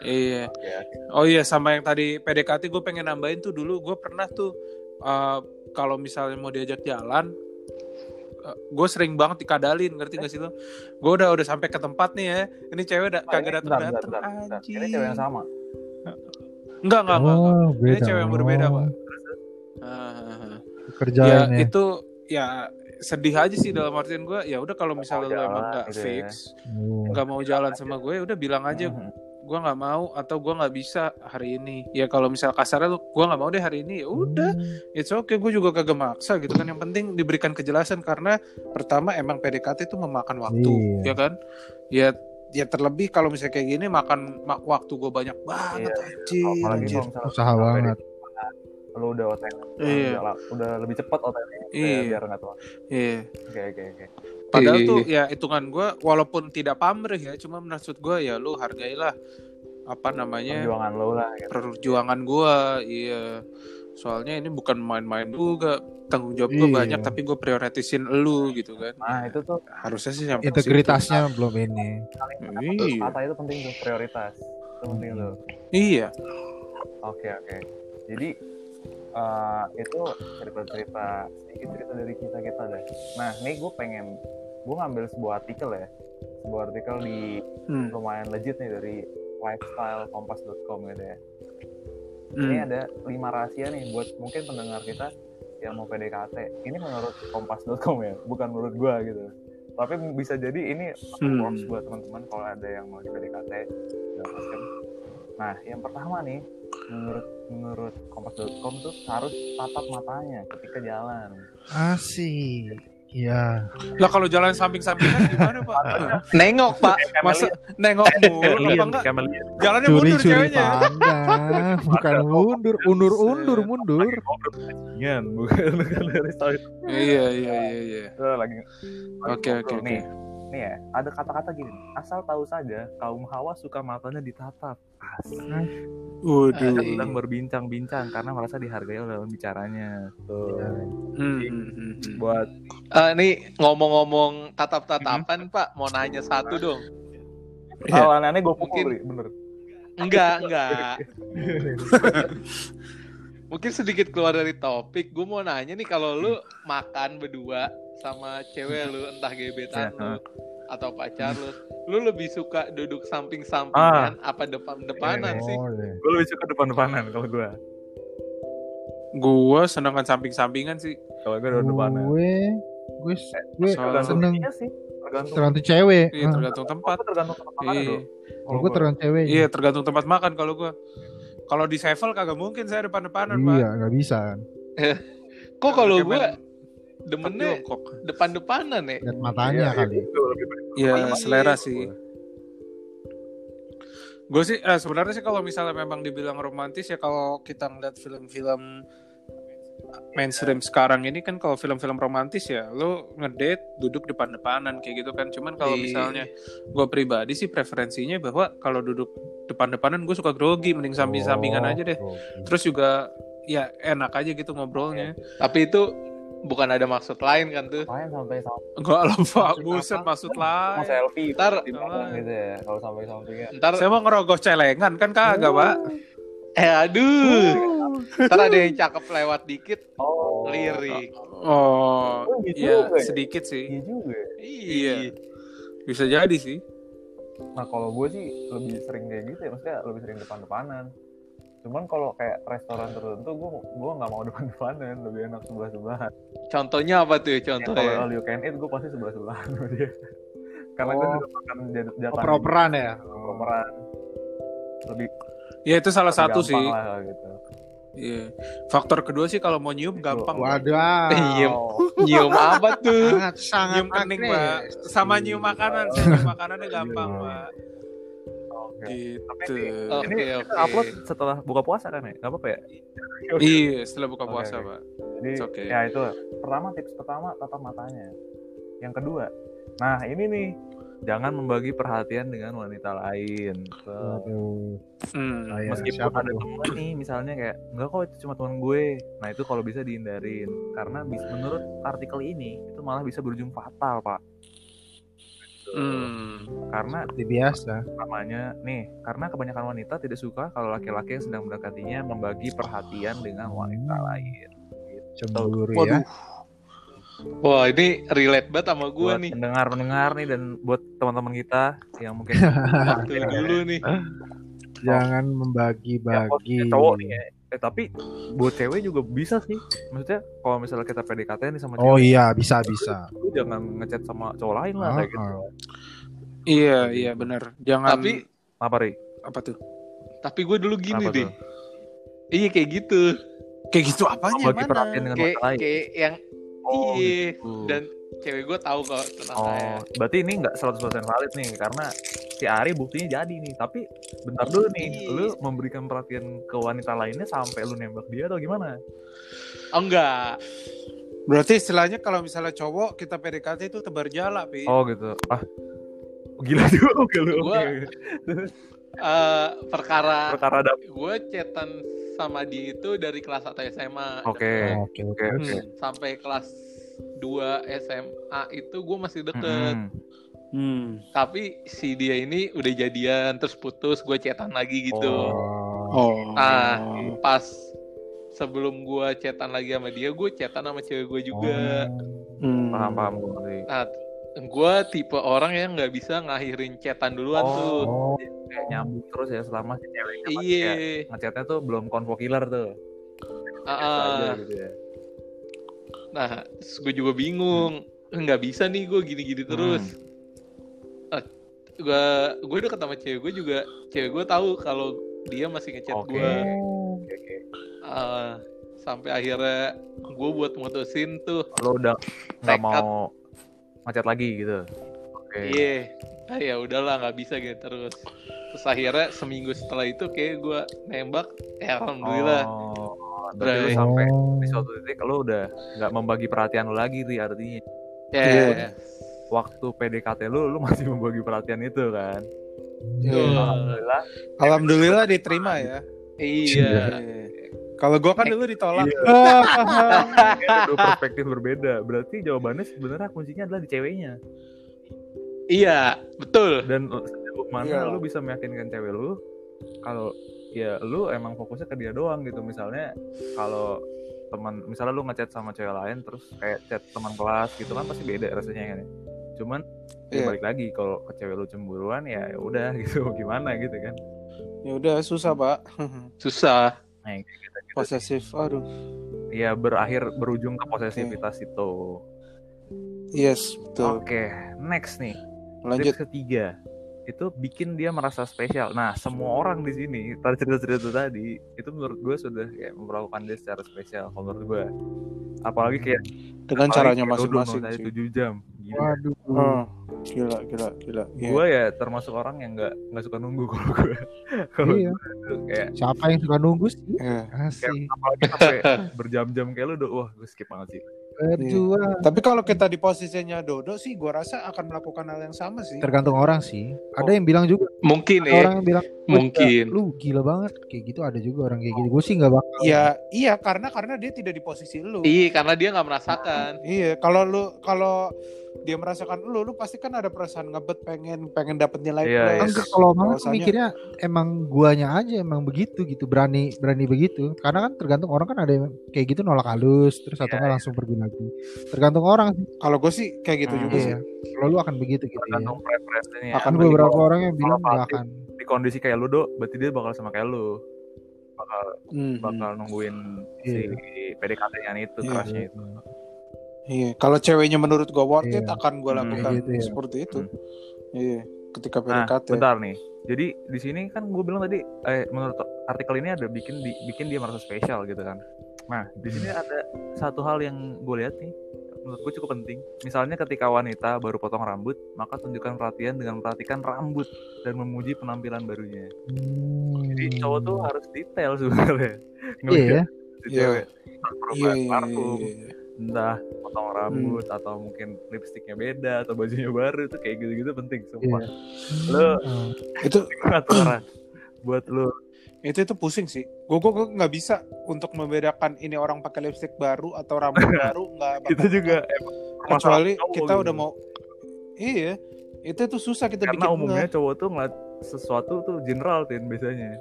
Speaker 2: iya
Speaker 1: Ya,
Speaker 2: oh iya sama yang tadi PDKT gue pengen nambahin tuh dulu gue pernah tuh ah, kalau misalnya mau diajak jalan gue sering banget dikadalin ngerti gak sih lo gue udah udah sampai ke tempat nih ya ini cewek da-
Speaker 1: Oh,
Speaker 2: kagak
Speaker 1: ini
Speaker 2: datang datang
Speaker 1: Ini cewek yang sama.
Speaker 2: enggak enggak enggak, enggak.
Speaker 4: Oh, beda.
Speaker 2: cewek yang berbeda, Pak.
Speaker 4: Oh,
Speaker 2: Ah,
Speaker 4: Kerjaan
Speaker 2: ya
Speaker 4: ya.
Speaker 2: itu ya sedih aja sih dalam artian gue ya udah kalau misalnya lo emang nggak
Speaker 1: gitu ya.
Speaker 2: fix
Speaker 4: Oh.
Speaker 2: nggak mau jalan sama gue ya udah bilang aja
Speaker 1: Mhm.
Speaker 2: gue nggak mau atau gue nggak bisa hari ini ya kalau misal kasarnya lo gue nggak mau deh hari ini ya udah it's okay gue juga kagak maksa gitu kan yang penting diberikan kejelasan karena pertama emang PDKT itu memakan waktu
Speaker 4: Iya.
Speaker 2: ya kan ya ya terlebih kalau misalnya kayak gini makan ma- waktu gue banyak banget
Speaker 1: Iya.
Speaker 2: anjir, anjir.
Speaker 4: Usaha banget.
Speaker 1: Lu udah OTW,
Speaker 2: Iya.
Speaker 1: udah, udah lebih cepat OTW
Speaker 2: Iya.
Speaker 1: biar nggak tahu.
Speaker 2: Iya.
Speaker 1: Oke oke oke.
Speaker 2: Padahal
Speaker 3: Iya.
Speaker 2: tuh ya hitungan gue walaupun tidak pamrih ya, cuma maksud gue ya lu hargailah apa namanya
Speaker 1: Perjuangan lo lah. Gitu.
Speaker 2: perjuangan gue, iya. Soalnya ini bukan main-main juga, tanggung jawab gue
Speaker 4: Iya.
Speaker 2: banyak tapi gue prioritisin lu gitu kan.
Speaker 1: Nah itu tuh
Speaker 2: Harusnya sih
Speaker 4: Integritasnya belum ini.
Speaker 2: Iya.
Speaker 1: kata itu penting tuh prioritas. Itu penting tuh.
Speaker 2: Iya.
Speaker 1: Oke oke. Jadi eh, itu cerita-cerita sedikit cerita dari kita kita deh. Nah nih gue pengen gue ngambil sebuah artikel ya, sebuah artikel di
Speaker 2: Hmm.
Speaker 1: lumayan legit nih dari lifestylekompas.com gitu ya. Ini
Speaker 2: Hmm.
Speaker 1: ada lima rahasia nih buat mungkin pendengar kita yang mau PDKT. Ini menurut kompas.com ya, bukan menurut gua gitu. Tapi bisa jadi ini
Speaker 2: Hmm.
Speaker 1: works buat teman-teman kalau ada yang mau di PDKT macam. Nah, yang pertama nih, menurut menurut kompas.com tuh harus tatap matanya ketika jalan.
Speaker 4: Asik. Iya.
Speaker 2: Lah kalau jalan samping-sampingan gimana pak? [LAUGHS]
Speaker 3: Nengok, Pak.
Speaker 2: Masa nengok mulu apa enggak? Jalannya mundur
Speaker 4: Curi-curi
Speaker 2: ceweknya. ya?
Speaker 4: pandang. [LAUGHS] Bukan mundur. Undur-undur, mundur.
Speaker 1: bukan bukan.
Speaker 2: Iya iya iya iya.
Speaker 1: Lagi
Speaker 2: Oke oke oke.
Speaker 1: Nih. ya ada kata-kata gini asal tahu saja kaum hawa suka matanya ditatap Asik.
Speaker 2: Waduh.
Speaker 1: Mereka sedang berbincang-bincang karena merasa dihargai oleh bicaranya tuh
Speaker 2: Hmm, hmm, hmm, hmm.
Speaker 1: buat
Speaker 3: Eh, nih ngomong-ngomong tatap-tatapan Pak, mau nanya satu dong.
Speaker 2: Iya.
Speaker 1: hal aneh gue pukul
Speaker 3: Mungkin-
Speaker 1: Ri, bener
Speaker 3: Enggak, enggak. [LAUGHS] Mungkin sedikit keluar dari topik. Gue mau nanya nih kalau lu makan berdua sama cewek lu entah gebetan
Speaker 1: Iya,
Speaker 3: lu atau pacar lu, lu lebih suka duduk samping-sampingan apa depan-depanan sih?
Speaker 4: Oh, iya.
Speaker 1: gue lebih suka depan-depanan kalau gue
Speaker 2: Gua senengan samping-sampingan sih.
Speaker 1: kalau gue depan-depanan
Speaker 4: Gue gue gue
Speaker 2: Soal-
Speaker 1: tergantung
Speaker 4: seneng
Speaker 1: sih tergantung
Speaker 4: tergantung cewek.
Speaker 2: Iya,
Speaker 4: Ah,
Speaker 2: tergantung tempat.
Speaker 1: Tergantung tempat makan
Speaker 2: Iya.
Speaker 4: Kalau gue tergantung cewek.
Speaker 2: Iya, tergantung tempat makan kalau gua. Kalau di Sevel kagak mungkin saya depan-depanan, Pak.
Speaker 4: Iya, nggak bisa kan.
Speaker 3: Kok kalau gue demennya depan-depanan ya?
Speaker 4: Lihat matanya kali.
Speaker 1: Itu lebih baik.
Speaker 2: Iya,
Speaker 1: Iya,
Speaker 2: selera
Speaker 1: iya.
Speaker 2: sih. Gue sih eh, sebenarnya sih kalau misalnya memang dibilang romantis ya kalau kita ngeliat film-film mainstream sekarang ini kan kalau film-film romantis ya lo ngedate duduk depan-depanan kayak gitu kan cuman kalau
Speaker 3: Iya.
Speaker 2: misalnya gue pribadi sih preferensinya bahwa kalau duduk depan-depanan gue suka grogi mending samping-sampingan
Speaker 4: Oh,
Speaker 2: aja deh terus juga ya enak aja gitu ngobrolnya
Speaker 3: Tapi itu bukan ada maksud lain kan tuh?
Speaker 1: Main sampai sampai.
Speaker 2: Enggak lah pak.
Speaker 1: Maksud
Speaker 2: buset
Speaker 1: apa?
Speaker 2: maksud
Speaker 1: mau
Speaker 2: lain.
Speaker 1: selfie
Speaker 3: Ntar-
Speaker 1: gitu ya kalau sampai sampingnya
Speaker 3: Ntar,
Speaker 2: saya mau ngerogoh celengan kan kagak pak?
Speaker 3: Eh aduh, ntar ada yang cakep lewat dikit,
Speaker 1: oh.
Speaker 3: lirik.
Speaker 2: oh
Speaker 1: Oh, gitu
Speaker 2: ya
Speaker 1: juga ya?
Speaker 2: sedikit sih.
Speaker 1: Iya juga
Speaker 2: Iya. bisa jadi sih.
Speaker 1: Nah kalau gue sih lebih sering kayak gitu ya maksudnya lebih sering depan-depanan cuman kalau kayak restoran tertentu gue gue nggak mau [LAUGHS] depan-depanan lebih enak sebelah-sebelahan
Speaker 3: Contohnya apa tuh?
Speaker 1: ya,
Speaker 3: Contohnya.
Speaker 1: kalau all you can eat gue pasti sebelah-sebelahan sama dia [LAUGHS] karena gue
Speaker 4: Oh.
Speaker 1: juga makan jat- jatah
Speaker 4: Oper-operan ya.
Speaker 1: operan lebih
Speaker 2: ya itu salah satu sih
Speaker 1: lah, gitu.
Speaker 2: Iya. faktor kedua sih kalau mau nyium gampang.
Speaker 4: Waduh. [LAUGHS]
Speaker 3: Iya. Nyium apa tuh?
Speaker 4: Sangat sangat
Speaker 2: nyium kening pak sama nyium makanan sih nyium makanannya gampang
Speaker 1: Iya.
Speaker 2: pak
Speaker 1: Oke.
Speaker 2: gitu
Speaker 3: Oke,
Speaker 1: ini kita upload setelah buka puasa kan ya nggak apa-apa ya [LAUGHS]
Speaker 2: iya setelah buka puasa
Speaker 1: oke.
Speaker 2: pak
Speaker 1: Jadi
Speaker 2: It's okay.
Speaker 1: ya itu pertama tips pertama tatap matanya. Yang kedua, nah ini nih jangan membagi perhatian dengan wanita lain. So.
Speaker 2: Hmm.
Speaker 4: Saya
Speaker 1: meskipun
Speaker 4: siapa
Speaker 1: ada
Speaker 4: tuh?
Speaker 1: temen nih misalnya kayak enggak kok itu cuma teman gue. Nah itu kalau bisa dihindarin karena bis- menurut artikel ini itu malah bisa berujung fatal pak. Gitu.
Speaker 2: Hmm.
Speaker 1: Karena
Speaker 4: Seperti biasa.
Speaker 1: namanya nih karena kebanyakan wanita tidak suka kalau laki-laki yang sedang mendekatinya membagi perhatian dengan wanita lain.
Speaker 4: Cemburu
Speaker 2: Waduh.
Speaker 4: ya.
Speaker 3: Wah ini relate banget sama gue
Speaker 1: buat
Speaker 3: nih.
Speaker 1: pendengar-pendengar nih dan buat teman-teman kita yang mungkin
Speaker 3: dulu [LAUGHS] nih.
Speaker 4: Jangan
Speaker 1: Ya,
Speaker 4: membagi-bagi.
Speaker 1: buat cowok nih ya. Eh tapi buat cewek juga bisa sih. Maksudnya kalau misalnya kita PDKT nih sama
Speaker 4: Oh
Speaker 1: cewek,
Speaker 4: iya, bisa bisa.
Speaker 1: lu jangan ngechat sama cowok lain lah kayak gitu.
Speaker 2: Iya iya benar jangan
Speaker 3: Tapi
Speaker 1: Apa Ri?
Speaker 2: apa tuh
Speaker 3: tapi gue dulu gini
Speaker 1: Apa
Speaker 3: deh.
Speaker 1: tuh?
Speaker 3: Iya kayak gitu.
Speaker 2: kayak gitu apanya
Speaker 1: Bagi
Speaker 2: mana
Speaker 1: perhatian dengan
Speaker 3: Kayak
Speaker 1: lain.
Speaker 3: kayak yang
Speaker 1: Oh,
Speaker 3: iya.
Speaker 1: gitu.
Speaker 3: Dan cewek gue tahu kok tentang saya.
Speaker 1: Oh, berarti ini nggak 100% valid nih karena si Ari buktinya jadi nih. Tapi bentar dulu nih,
Speaker 3: Iya.
Speaker 1: lu memberikan perhatian ke wanita lainnya sampai lu nembak dia atau gimana?
Speaker 3: Oh enggak.
Speaker 2: berarti istilahnya kalau misalnya cowok kita PDKT itu tebar jala pi
Speaker 1: Oh gitu. Ah, gila juga lu.
Speaker 3: Gua-
Speaker 1: Oke.
Speaker 3: Eh, perkara
Speaker 1: Perkara ada.
Speaker 3: gue chatan sama dia itu dari kelas 1 SMA
Speaker 1: Oke.
Speaker 4: Oke, oke.
Speaker 3: Hmm, sampai kelas 2 SMA itu gue masih deket
Speaker 2: hmm.
Speaker 3: Tapi si dia ini udah jadian terus putus gue chatan lagi gitu
Speaker 4: Oh.
Speaker 2: oh
Speaker 3: Nah, pas sebelum gue chatan lagi sama dia gue chatan sama cewek gue juga
Speaker 2: Hmm.
Speaker 1: Paham paham gue ngerti.
Speaker 3: nah gue tipe orang yang nggak bisa ngakhirin chatan duluan tuh
Speaker 4: Oh,
Speaker 1: Kayak nyambung terus ya selama si ceweknya masih
Speaker 3: iya
Speaker 1: kayak ngechatnya tuh belum konvo killer tuh.
Speaker 3: Ah,
Speaker 1: Biasa aja
Speaker 3: ah.
Speaker 1: gitu ya.
Speaker 3: nah gue juga bingung nggak bisa nih gue gini-gini terus gue gue udah ketemu cewek gue juga cewek gue tahu kalau dia masih ngechat
Speaker 1: Oke.
Speaker 3: gue
Speaker 1: Oke, oke.
Speaker 3: Ah, sampai akhirnya gue buat mutusin tuh
Speaker 1: Lo udah nggak mau ngechat lagi gitu. Oke.
Speaker 3: iya ah, ya udahlah nggak bisa gitu terus terus akhirnya seminggu setelah itu kayak gue nembak ya alhamdulillah
Speaker 1: Oh, berarti sampai di
Speaker 4: Oh.
Speaker 1: suatu titik lo udah nggak membagi perhatian lo lagi ri artinya.
Speaker 3: ya
Speaker 2: Iya.
Speaker 1: Waktu PDKT lu lu masih membagi perhatian itu kan
Speaker 2: Iya.
Speaker 1: alhamdulillah
Speaker 2: Alhamdulillah diterima ya.
Speaker 3: Iya.
Speaker 2: Kalau gua kan dulu ditolak.
Speaker 1: Ini dua perspektif berbeda berarti jawabannya sebenarnya kuncinya adalah di ceweknya
Speaker 3: Iya, betul.
Speaker 1: dan sejauh mana
Speaker 2: Iya.
Speaker 1: lu bisa meyakinkan cewek lu kalau ya lu emang fokusnya ke dia doang gitu misalnya kalau teman misalnya lu ngechat sama cewek lain terus kayak chat teman kelas gitu kan pasti beda rasanya kan ya. Cuman ya
Speaker 2: Iya.
Speaker 1: balik lagi kalau ke cewek lu cemburuan ya ya udah [LAUGHS] gitu gimana gitu kan
Speaker 2: Ya udah susah, Pak. [LAUGHS]
Speaker 3: Susah.
Speaker 1: nah, gitu, gitu.
Speaker 2: Posesif. Aduh.
Speaker 1: ya berakhir berujung ke posesivitas itu
Speaker 2: Yes, betul.
Speaker 1: oke next nih
Speaker 2: Lanjut.
Speaker 1: Tips ketiga itu bikin dia merasa spesial. Nah, semua orang di sini tadi cerita-cerita tadi itu menurut gue sudah kayak memperlakukan dia secara spesial kalau menurut gue. Apalagi kayak
Speaker 2: Dengan
Speaker 1: apalagi
Speaker 2: caranya
Speaker 1: kayak
Speaker 2: masing-masing
Speaker 1: tadi
Speaker 2: sih.
Speaker 1: 7 jam. Gila.
Speaker 4: Waduh.
Speaker 2: Oh, gila, gila, gila. Iya.
Speaker 1: Gue ya termasuk orang yang nggak nggak suka nunggu [LAUGHS] kalau gue. kalau
Speaker 4: Iya.
Speaker 1: kayak
Speaker 4: Siapa yang suka nunggu sih?
Speaker 2: Iya.
Speaker 4: Asik.
Speaker 1: apalagi sampai [LAUGHS] berjam-jam kayak lu udah wah gue skip banget sih.
Speaker 4: Berjuang.
Speaker 2: Tapi kalau kita di posisinya Dodo sih, gua rasa akan melakukan hal yang sama sih.
Speaker 4: Tergantung orang sih. Ada yang bilang juga.
Speaker 3: Mungkin ya.
Speaker 4: orang yang bilang. "Wah,
Speaker 3: Mungkin.
Speaker 4: Lu gila banget. Kayak gitu ada juga orang kayak gitu. Gue sih nggak bakal.
Speaker 2: Ya, iya karena karena dia tidak di posisi lu.
Speaker 3: Iya, karena dia nggak merasakan.
Speaker 2: Iya, kalau lu kalau dia merasakan lu, lu pasti kan ada perasaan ngebet pengen pengen dapet nilai
Speaker 1: Iya, iya.
Speaker 2: plus.
Speaker 4: Enggak kalau malah
Speaker 2: Bahwasanya-
Speaker 4: mikirnya emang guanya aja emang begitu gitu berani berani begitu karena kan tergantung orang kan ada yang kayak gitu nolak halus terus atau
Speaker 1: Iya,
Speaker 4: nggak langsung pergi lagi tergantung orang sih
Speaker 2: Kalau gue sih kayak gitu
Speaker 1: Hmm,
Speaker 2: juga sih.
Speaker 4: iya kalau lu akan begitu gitu ya
Speaker 1: Tergantung.
Speaker 2: Akan
Speaker 4: kan beberapa orang yang bilang nggak
Speaker 1: Fatih-
Speaker 4: akan
Speaker 1: di kondisi kayak lu do, berarti dia bakal sama kayak lu. Bakal
Speaker 2: Hmm,
Speaker 1: bakal nungguin
Speaker 4: Iya.
Speaker 1: si PDKT-nya itu,
Speaker 2: Iya.
Speaker 1: crushnya itu.
Speaker 2: Iya, kalau ceweknya menurut gue worth it
Speaker 4: Iya.
Speaker 2: akan gue
Speaker 1: Hmm,
Speaker 2: lakukan
Speaker 4: gitu ya.
Speaker 2: seperti itu.
Speaker 1: Hmm.
Speaker 2: Iya, ketika
Speaker 1: Nah,
Speaker 2: PDKT.
Speaker 1: bentar nih. Jadi di sini kan gue bilang tadi, eh, menurut artikel ini ada bikin di, bikin dia merasa spesial gitu kan. Nah, di sini ada satu hal yang gue lihat nih, menurut gue cukup penting. Misalnya ketika wanita baru potong rambut, maka tunjukkan perhatian dengan memperhatikan rambut dan memuji penampilan barunya. Jadi
Speaker 4: Hmm.
Speaker 1: cowok tuh harus detail sebenarnya.
Speaker 4: iya ya
Speaker 2: Iya.
Speaker 1: Entah
Speaker 2: Iya,
Speaker 1: perubahan
Speaker 2: iya,
Speaker 1: parfum,
Speaker 2: iya, iya.
Speaker 1: entah potong rambut atau mungkin lipstiknya beda atau bajunya baru itu kayak gitu-gitu penting sumpah. Lo
Speaker 4: Hmm.
Speaker 2: Itu
Speaker 1: orang buat lo
Speaker 2: itu itu pusing sih. Gue gue nggak bisa untuk membedakan ini orang pakai lipstick baru atau rambut [LAUGHS] baru nggak.
Speaker 1: itu juga emang
Speaker 2: kecuali kita
Speaker 1: gitu.
Speaker 2: udah mau. Iya, itu tuh susah kita
Speaker 1: karena
Speaker 2: bikin
Speaker 1: umumnya
Speaker 2: ngeh.
Speaker 1: cowok tuh ngeliat sesuatu tuh general tin biasanya.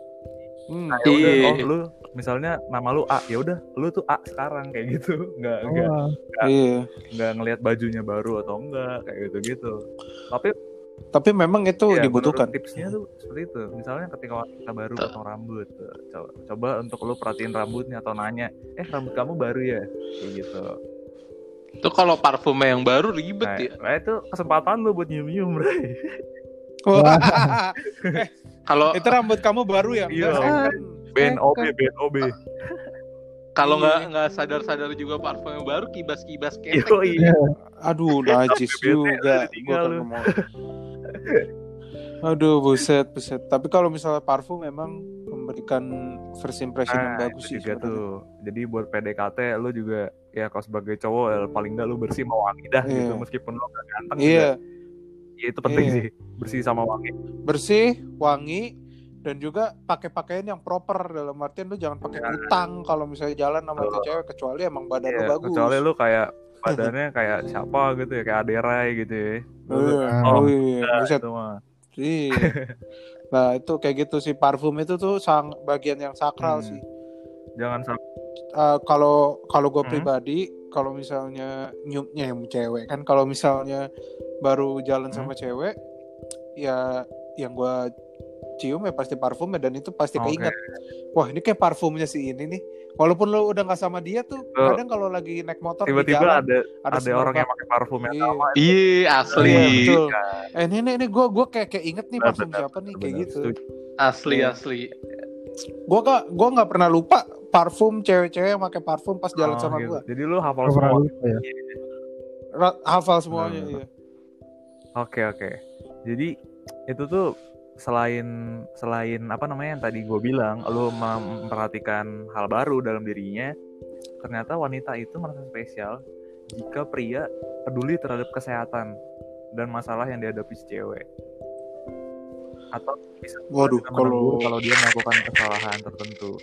Speaker 2: Hmm.
Speaker 1: Nah, ya udah,
Speaker 3: Iya.
Speaker 1: oh lu misalnya nama lu A, ya udah lu tuh A sekarang kayak gitu. [LAUGHS] Nggak nggak
Speaker 4: Wah,
Speaker 2: Iya.
Speaker 1: nggak ngelihat bajunya baru atau enggak kayak gitu-gitu. Tapi
Speaker 2: Tapi memang itu
Speaker 1: ya,
Speaker 2: dibutuhkan.
Speaker 1: tipsnya tuh seperti itu. Misalnya ketika wanita baru potong rambut, tuh, coba, coba untuk lu perhatiin rambutnya atau nanya, eh rambut kamu baru ya, kayak gitu.
Speaker 3: Itu kalau parfumnya yang baru ribet
Speaker 1: Nah,
Speaker 3: ya.
Speaker 1: nah, itu kesempatan lu buat nyium-nyium, Bray.
Speaker 2: Wah.
Speaker 3: Kalau
Speaker 2: itu rambut kamu baru ya?
Speaker 1: Iya.
Speaker 2: Kan.
Speaker 1: BNOB, BNOB.
Speaker 3: Kalau
Speaker 2: Iya.
Speaker 3: nggak nggak sadar-sadar juga parfum yang baru kibas-kibas ketek.
Speaker 1: Yo, iya.
Speaker 2: Aduh, najis juga. Gua mau. Aduh, buset, buset. Tapi kalau misalnya parfum memang memberikan first impression yang
Speaker 1: Nah,
Speaker 2: bagus sih.
Speaker 1: juga tuh. Jadi buat PDKT lu juga ya kalau sebagai cowok ya, paling enggak lu bersih sama wangi dah
Speaker 2: Iya.
Speaker 1: gitu meskipun lu gak ganteng
Speaker 2: Iya,
Speaker 1: juga. Ya, itu penting
Speaker 2: Iya.
Speaker 1: sih. Bersih sama wangi.
Speaker 2: bersih, wangi, dan juga pakai pakaian yang proper dalam artian lu jangan pakai kutang kalau misalnya jalan sama itu cewek kecuali emang badan lu
Speaker 1: Iya,
Speaker 2: bagus.
Speaker 1: kecuali lu kayak [LAUGHS] badannya kayak siapa gitu ya kayak Aderai gitu ya.
Speaker 2: Iya,
Speaker 1: Oh,
Speaker 2: iya,
Speaker 1: Nah,
Speaker 2: buset.
Speaker 1: itu mah.
Speaker 2: Iya. [LAUGHS] Nah, itu kayak gitu sih parfum itu tuh sang bagian yang sakral
Speaker 1: Hmm.
Speaker 2: sih.
Speaker 1: Jangan
Speaker 2: Eh, kalau kalau gue
Speaker 1: Hmm.
Speaker 2: pribadi kalau misalnya nyiumnya yang cewek kan kalau misalnya baru jalan
Speaker 1: Hmm.
Speaker 2: sama cewek ya yang gue cium ya pasti parfumnya dan itu pasti
Speaker 1: Oke.
Speaker 2: keinget wah ini kayak parfumnya si ini nih walaupun lo udah nggak sama dia tuh
Speaker 1: Tuh.
Speaker 2: kadang kalau lagi naik motor di
Speaker 1: tiba-tiba
Speaker 2: jalan,
Speaker 1: ada ada,
Speaker 2: smell
Speaker 1: orang yang pakai parfum yang
Speaker 2: Iya.
Speaker 1: sama.
Speaker 3: Iya, asli.
Speaker 2: Iya, betul.
Speaker 1: Ya,
Speaker 2: eh ini ini, ini gue gue kayak kayak inget nih parfum
Speaker 1: benar,
Speaker 2: siapa nih kayak
Speaker 1: benar,
Speaker 2: gitu.
Speaker 3: Asli,
Speaker 2: Iya.
Speaker 3: asli.
Speaker 2: gue gak gue nggak pernah lupa parfum cewek-cewek yang pakai parfum pas jalan
Speaker 1: Oh,
Speaker 2: sama
Speaker 1: gitu.
Speaker 2: gue
Speaker 1: Jadi lu hafal semua.
Speaker 4: lupa ya.
Speaker 2: hafal semuanya
Speaker 1: Benar,
Speaker 2: iya.
Speaker 1: Oke oke. Jadi itu tuh selain selain apa namanya yang tadi gue bilang, mem- memperhatikan hal baru dalam dirinya, ternyata wanita itu merasa spesial jika pria peduli terhadap kesehatan. dan masalah yang dihadapi si cewek atau bisa
Speaker 2: Waduh, kalau
Speaker 1: kalau dia melakukan kesalahan tertentu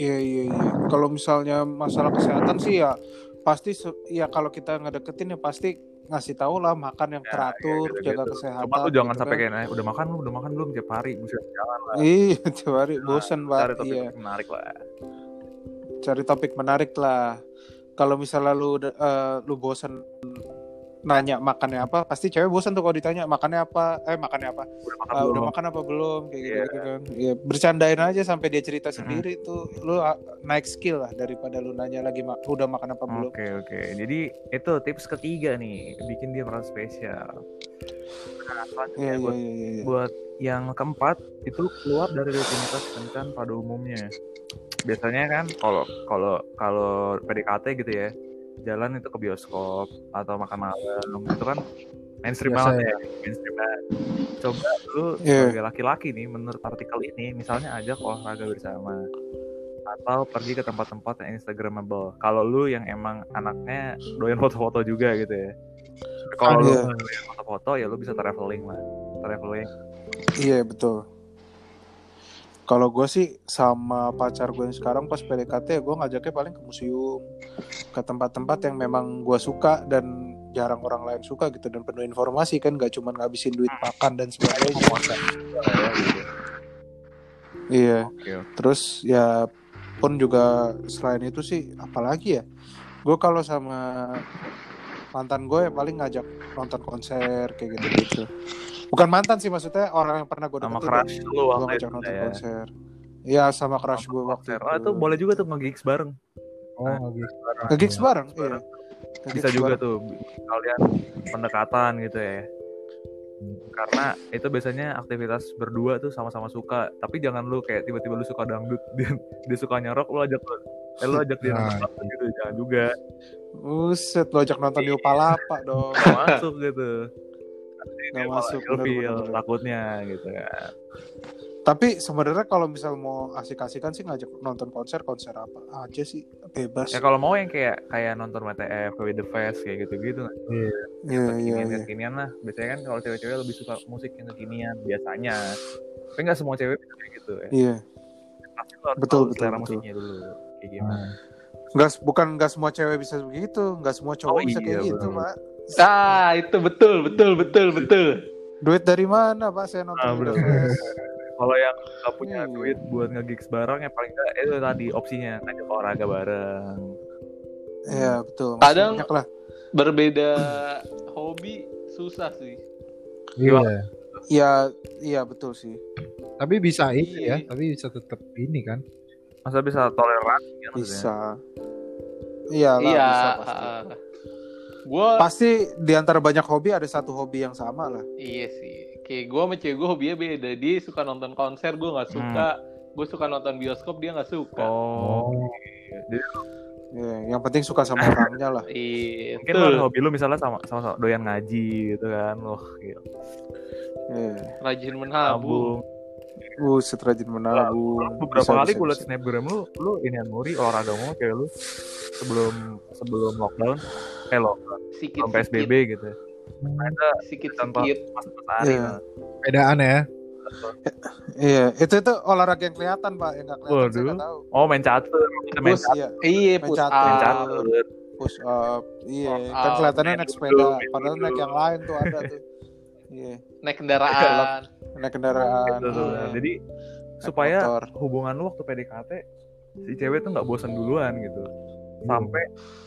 Speaker 2: Iya iya iya. Kalau misalnya masalah kesehatan sih ya pasti ya kalau kita ngedeketin ya pasti ngasih tahu lah makan yang
Speaker 1: Ya,
Speaker 2: teratur,
Speaker 1: ya, gitu-gitu.
Speaker 2: jaga kesehatan.
Speaker 1: cuma tuh jangan
Speaker 2: gitu
Speaker 1: sampai
Speaker 2: kan.
Speaker 1: kayak "Eh, udah makan lu udah makan belum tiap hari bisa jalan lah
Speaker 2: Iya, [LAUGHS] tiap hari bosan
Speaker 1: cari
Speaker 2: banget.
Speaker 1: topik
Speaker 2: Iya,
Speaker 1: menarik lah
Speaker 2: cari topik menarik lah. Kalau misalnya lu eh, lu bosan nanya makannya apa, pasti cewek bosan tuh kalau ditanya makannya apa, eh makannya apa,
Speaker 1: udah makan belum
Speaker 2: udah makan apa belum, kayak gitu,
Speaker 1: Iya.
Speaker 2: gitu kan. Iya, bercandain aja sampai dia cerita sendiri tuh, lu ah, naik skill lah daripada lu nanya lagi ma- udah makan apa belum.
Speaker 1: Oke oke. Jadi itu tips ketiga nih, bikin dia merasa spesial. Nah, selanjutnya
Speaker 2: Iya iya
Speaker 1: buat,
Speaker 2: iya iya.
Speaker 1: buat yang keempat itu keluar dari rutinitas kencan pada umumnya. Biasanya kan kalau kalau kalau PDKT gitu ya, jalan itu ke bioskop atau makan malam itu kan mainstream
Speaker 4: Biasa
Speaker 1: banget ya, mainstream banget. Coba lu
Speaker 2: Iya.
Speaker 1: sebagai laki-laki nih menurut artikel ini misalnya ajak olahraga bersama atau pergi ke tempat-tempat yang instagramable. Kalau lu yang emang anaknya doyan foto-foto juga gitu ya. Kalau lu
Speaker 2: Iya.
Speaker 1: doyan foto-foto ya lu bisa traveling lah. Traveling.
Speaker 2: Iya betul. Kalau gue sih sama pacar gue yang sekarang pas PDKT gue ngajaknya paling ke museum, ke tempat-tempat yang memang gue suka dan jarang orang lain suka gitu dan penuh informasi kan gak cuma ngabisin duit makan dan sebagainya. Iya.
Speaker 1: Oke. oke.
Speaker 2: Terus ya pun juga selain itu sih apalagi ya gue kalau sama mantan gue ya paling ngajak nonton konser kayak gitu gitu bukan mantan sih maksudnya orang yang pernah gue
Speaker 1: Sama crush lu waktu itu
Speaker 2: nonton
Speaker 1: ya.
Speaker 2: konser Iya sama crush gue waktu
Speaker 1: Konser. Oh, itu boleh juga tuh nge-gigs bareng.
Speaker 4: Oh, nggak gitu.
Speaker 2: nge-gigs bareng iya
Speaker 1: Bareng.
Speaker 2: Nge-gigs
Speaker 1: Bisa juga
Speaker 2: bareng.
Speaker 1: tuh kalian pendekatan gitu ya. Karena itu biasanya aktivitas berdua tuh sama-sama suka. Tapi jangan lu kayak tiba-tiba lu suka dangdut [LAUGHS] dia, dia suka nyerok lu ajak lu eh lu ajak dia [LAUGHS]
Speaker 4: Nah,
Speaker 1: nonton dangdut gitu jangan juga
Speaker 2: Buset lo ajak nonton di Upalapa dong
Speaker 1: masuk gitu
Speaker 2: Nggak masuk,
Speaker 1: ilfeel
Speaker 2: bener-bener.
Speaker 1: takutnya gitu kan
Speaker 2: Tapi sebenarnya kalau misal mau asik-asikan sih ngajak nonton konser konser apa aja sih bebas.
Speaker 1: ya kalau mau yang kayak kayak nonton WTF, With the Fest kayak gitu-gitu
Speaker 2: Iya iya
Speaker 1: kekinian
Speaker 2: iya.
Speaker 1: kekinian lah biasanya kan kalau cewek-cewek lebih suka musik yang kekinian biasanya tapi nggak semua cewek bisa kayak gitu ya
Speaker 2: Iya.
Speaker 1: harus
Speaker 2: Betul, betul,
Speaker 1: selera
Speaker 2: betul.
Speaker 1: musiknya dulu kayak gimana
Speaker 2: Nggak bukan nggak semua cewek bisa begitu, nggak semua cowok
Speaker 1: Oh,
Speaker 2: bisa
Speaker 1: iya,
Speaker 2: kayak gitu. Pak.
Speaker 3: Ah, itu betul, betul, betul, betul.
Speaker 2: Duit dari mana, Pak? Saya nonton
Speaker 1: Ah, bener. [LAUGHS] Kalau yang nggak punya
Speaker 2: Iya.
Speaker 1: duit buat nge-gigs bareng ya paling nggak itu tadi opsinya ngajak olahraga bareng
Speaker 2: Iya, betul. Masih
Speaker 3: Kadang-
Speaker 2: lah.
Speaker 3: Berbeda [CLEARS THROAT] hobi susah sih.
Speaker 4: Iya.
Speaker 2: Iya, iya betul sih.
Speaker 4: Tapi bisa ini ya,
Speaker 3: Iya.
Speaker 4: tapi bisa tetap ini kan.
Speaker 1: masa bisa toleransi kan
Speaker 2: Bisa. Iya lah,
Speaker 3: iya.
Speaker 2: bisa pasti.
Speaker 3: Gue
Speaker 2: Pasti di antara banyak hobi ada satu hobi yang sama lah.
Speaker 3: iya sih. Kayak gue sama cewek gue hobinya beda. Dia suka nonton konser, gue nggak suka. Gue suka nonton bioskop, dia nggak suka.
Speaker 1: oh jadi
Speaker 2: Iya, yang penting suka sama orangnya lah. [LAUGHS]
Speaker 3: Iya,
Speaker 1: mungkin lo hobi lu misalnya sama sama doyan ngaji gitu kan loh gitu.
Speaker 2: Iya.
Speaker 3: Rajin menabung.
Speaker 2: Buset rajin menabung.
Speaker 1: beberapa
Speaker 2: Bisa,
Speaker 1: kali gue liat snapgram lu lu ini muri olahraga mau kayak lu sebelum sebelum lockdown eh lockdown
Speaker 3: Sikit,
Speaker 1: psbb gitu ada
Speaker 3: Sikit, sikit.
Speaker 1: nah.
Speaker 4: Bedaan ya.
Speaker 2: Iya, itu itu olahraga yang kelihatan, Pak. Yang nggak kelihatan
Speaker 1: Waduh.
Speaker 2: tahu.
Speaker 1: oh main catur kita main catur
Speaker 2: iya.
Speaker 3: Iya,
Speaker 2: Main catur.
Speaker 1: main catur
Speaker 2: Push up. Iya, kan kelihatannya naik sepeda. Padahal naik yang lain tuh ada tuh. Iya,
Speaker 3: Naik kendaraan.
Speaker 2: naik kendaraan.
Speaker 1: Gitu
Speaker 2: iya.
Speaker 1: jadi supaya hubungan lu waktu PDKT si cewek tuh nggak bosan duluan gitu sampai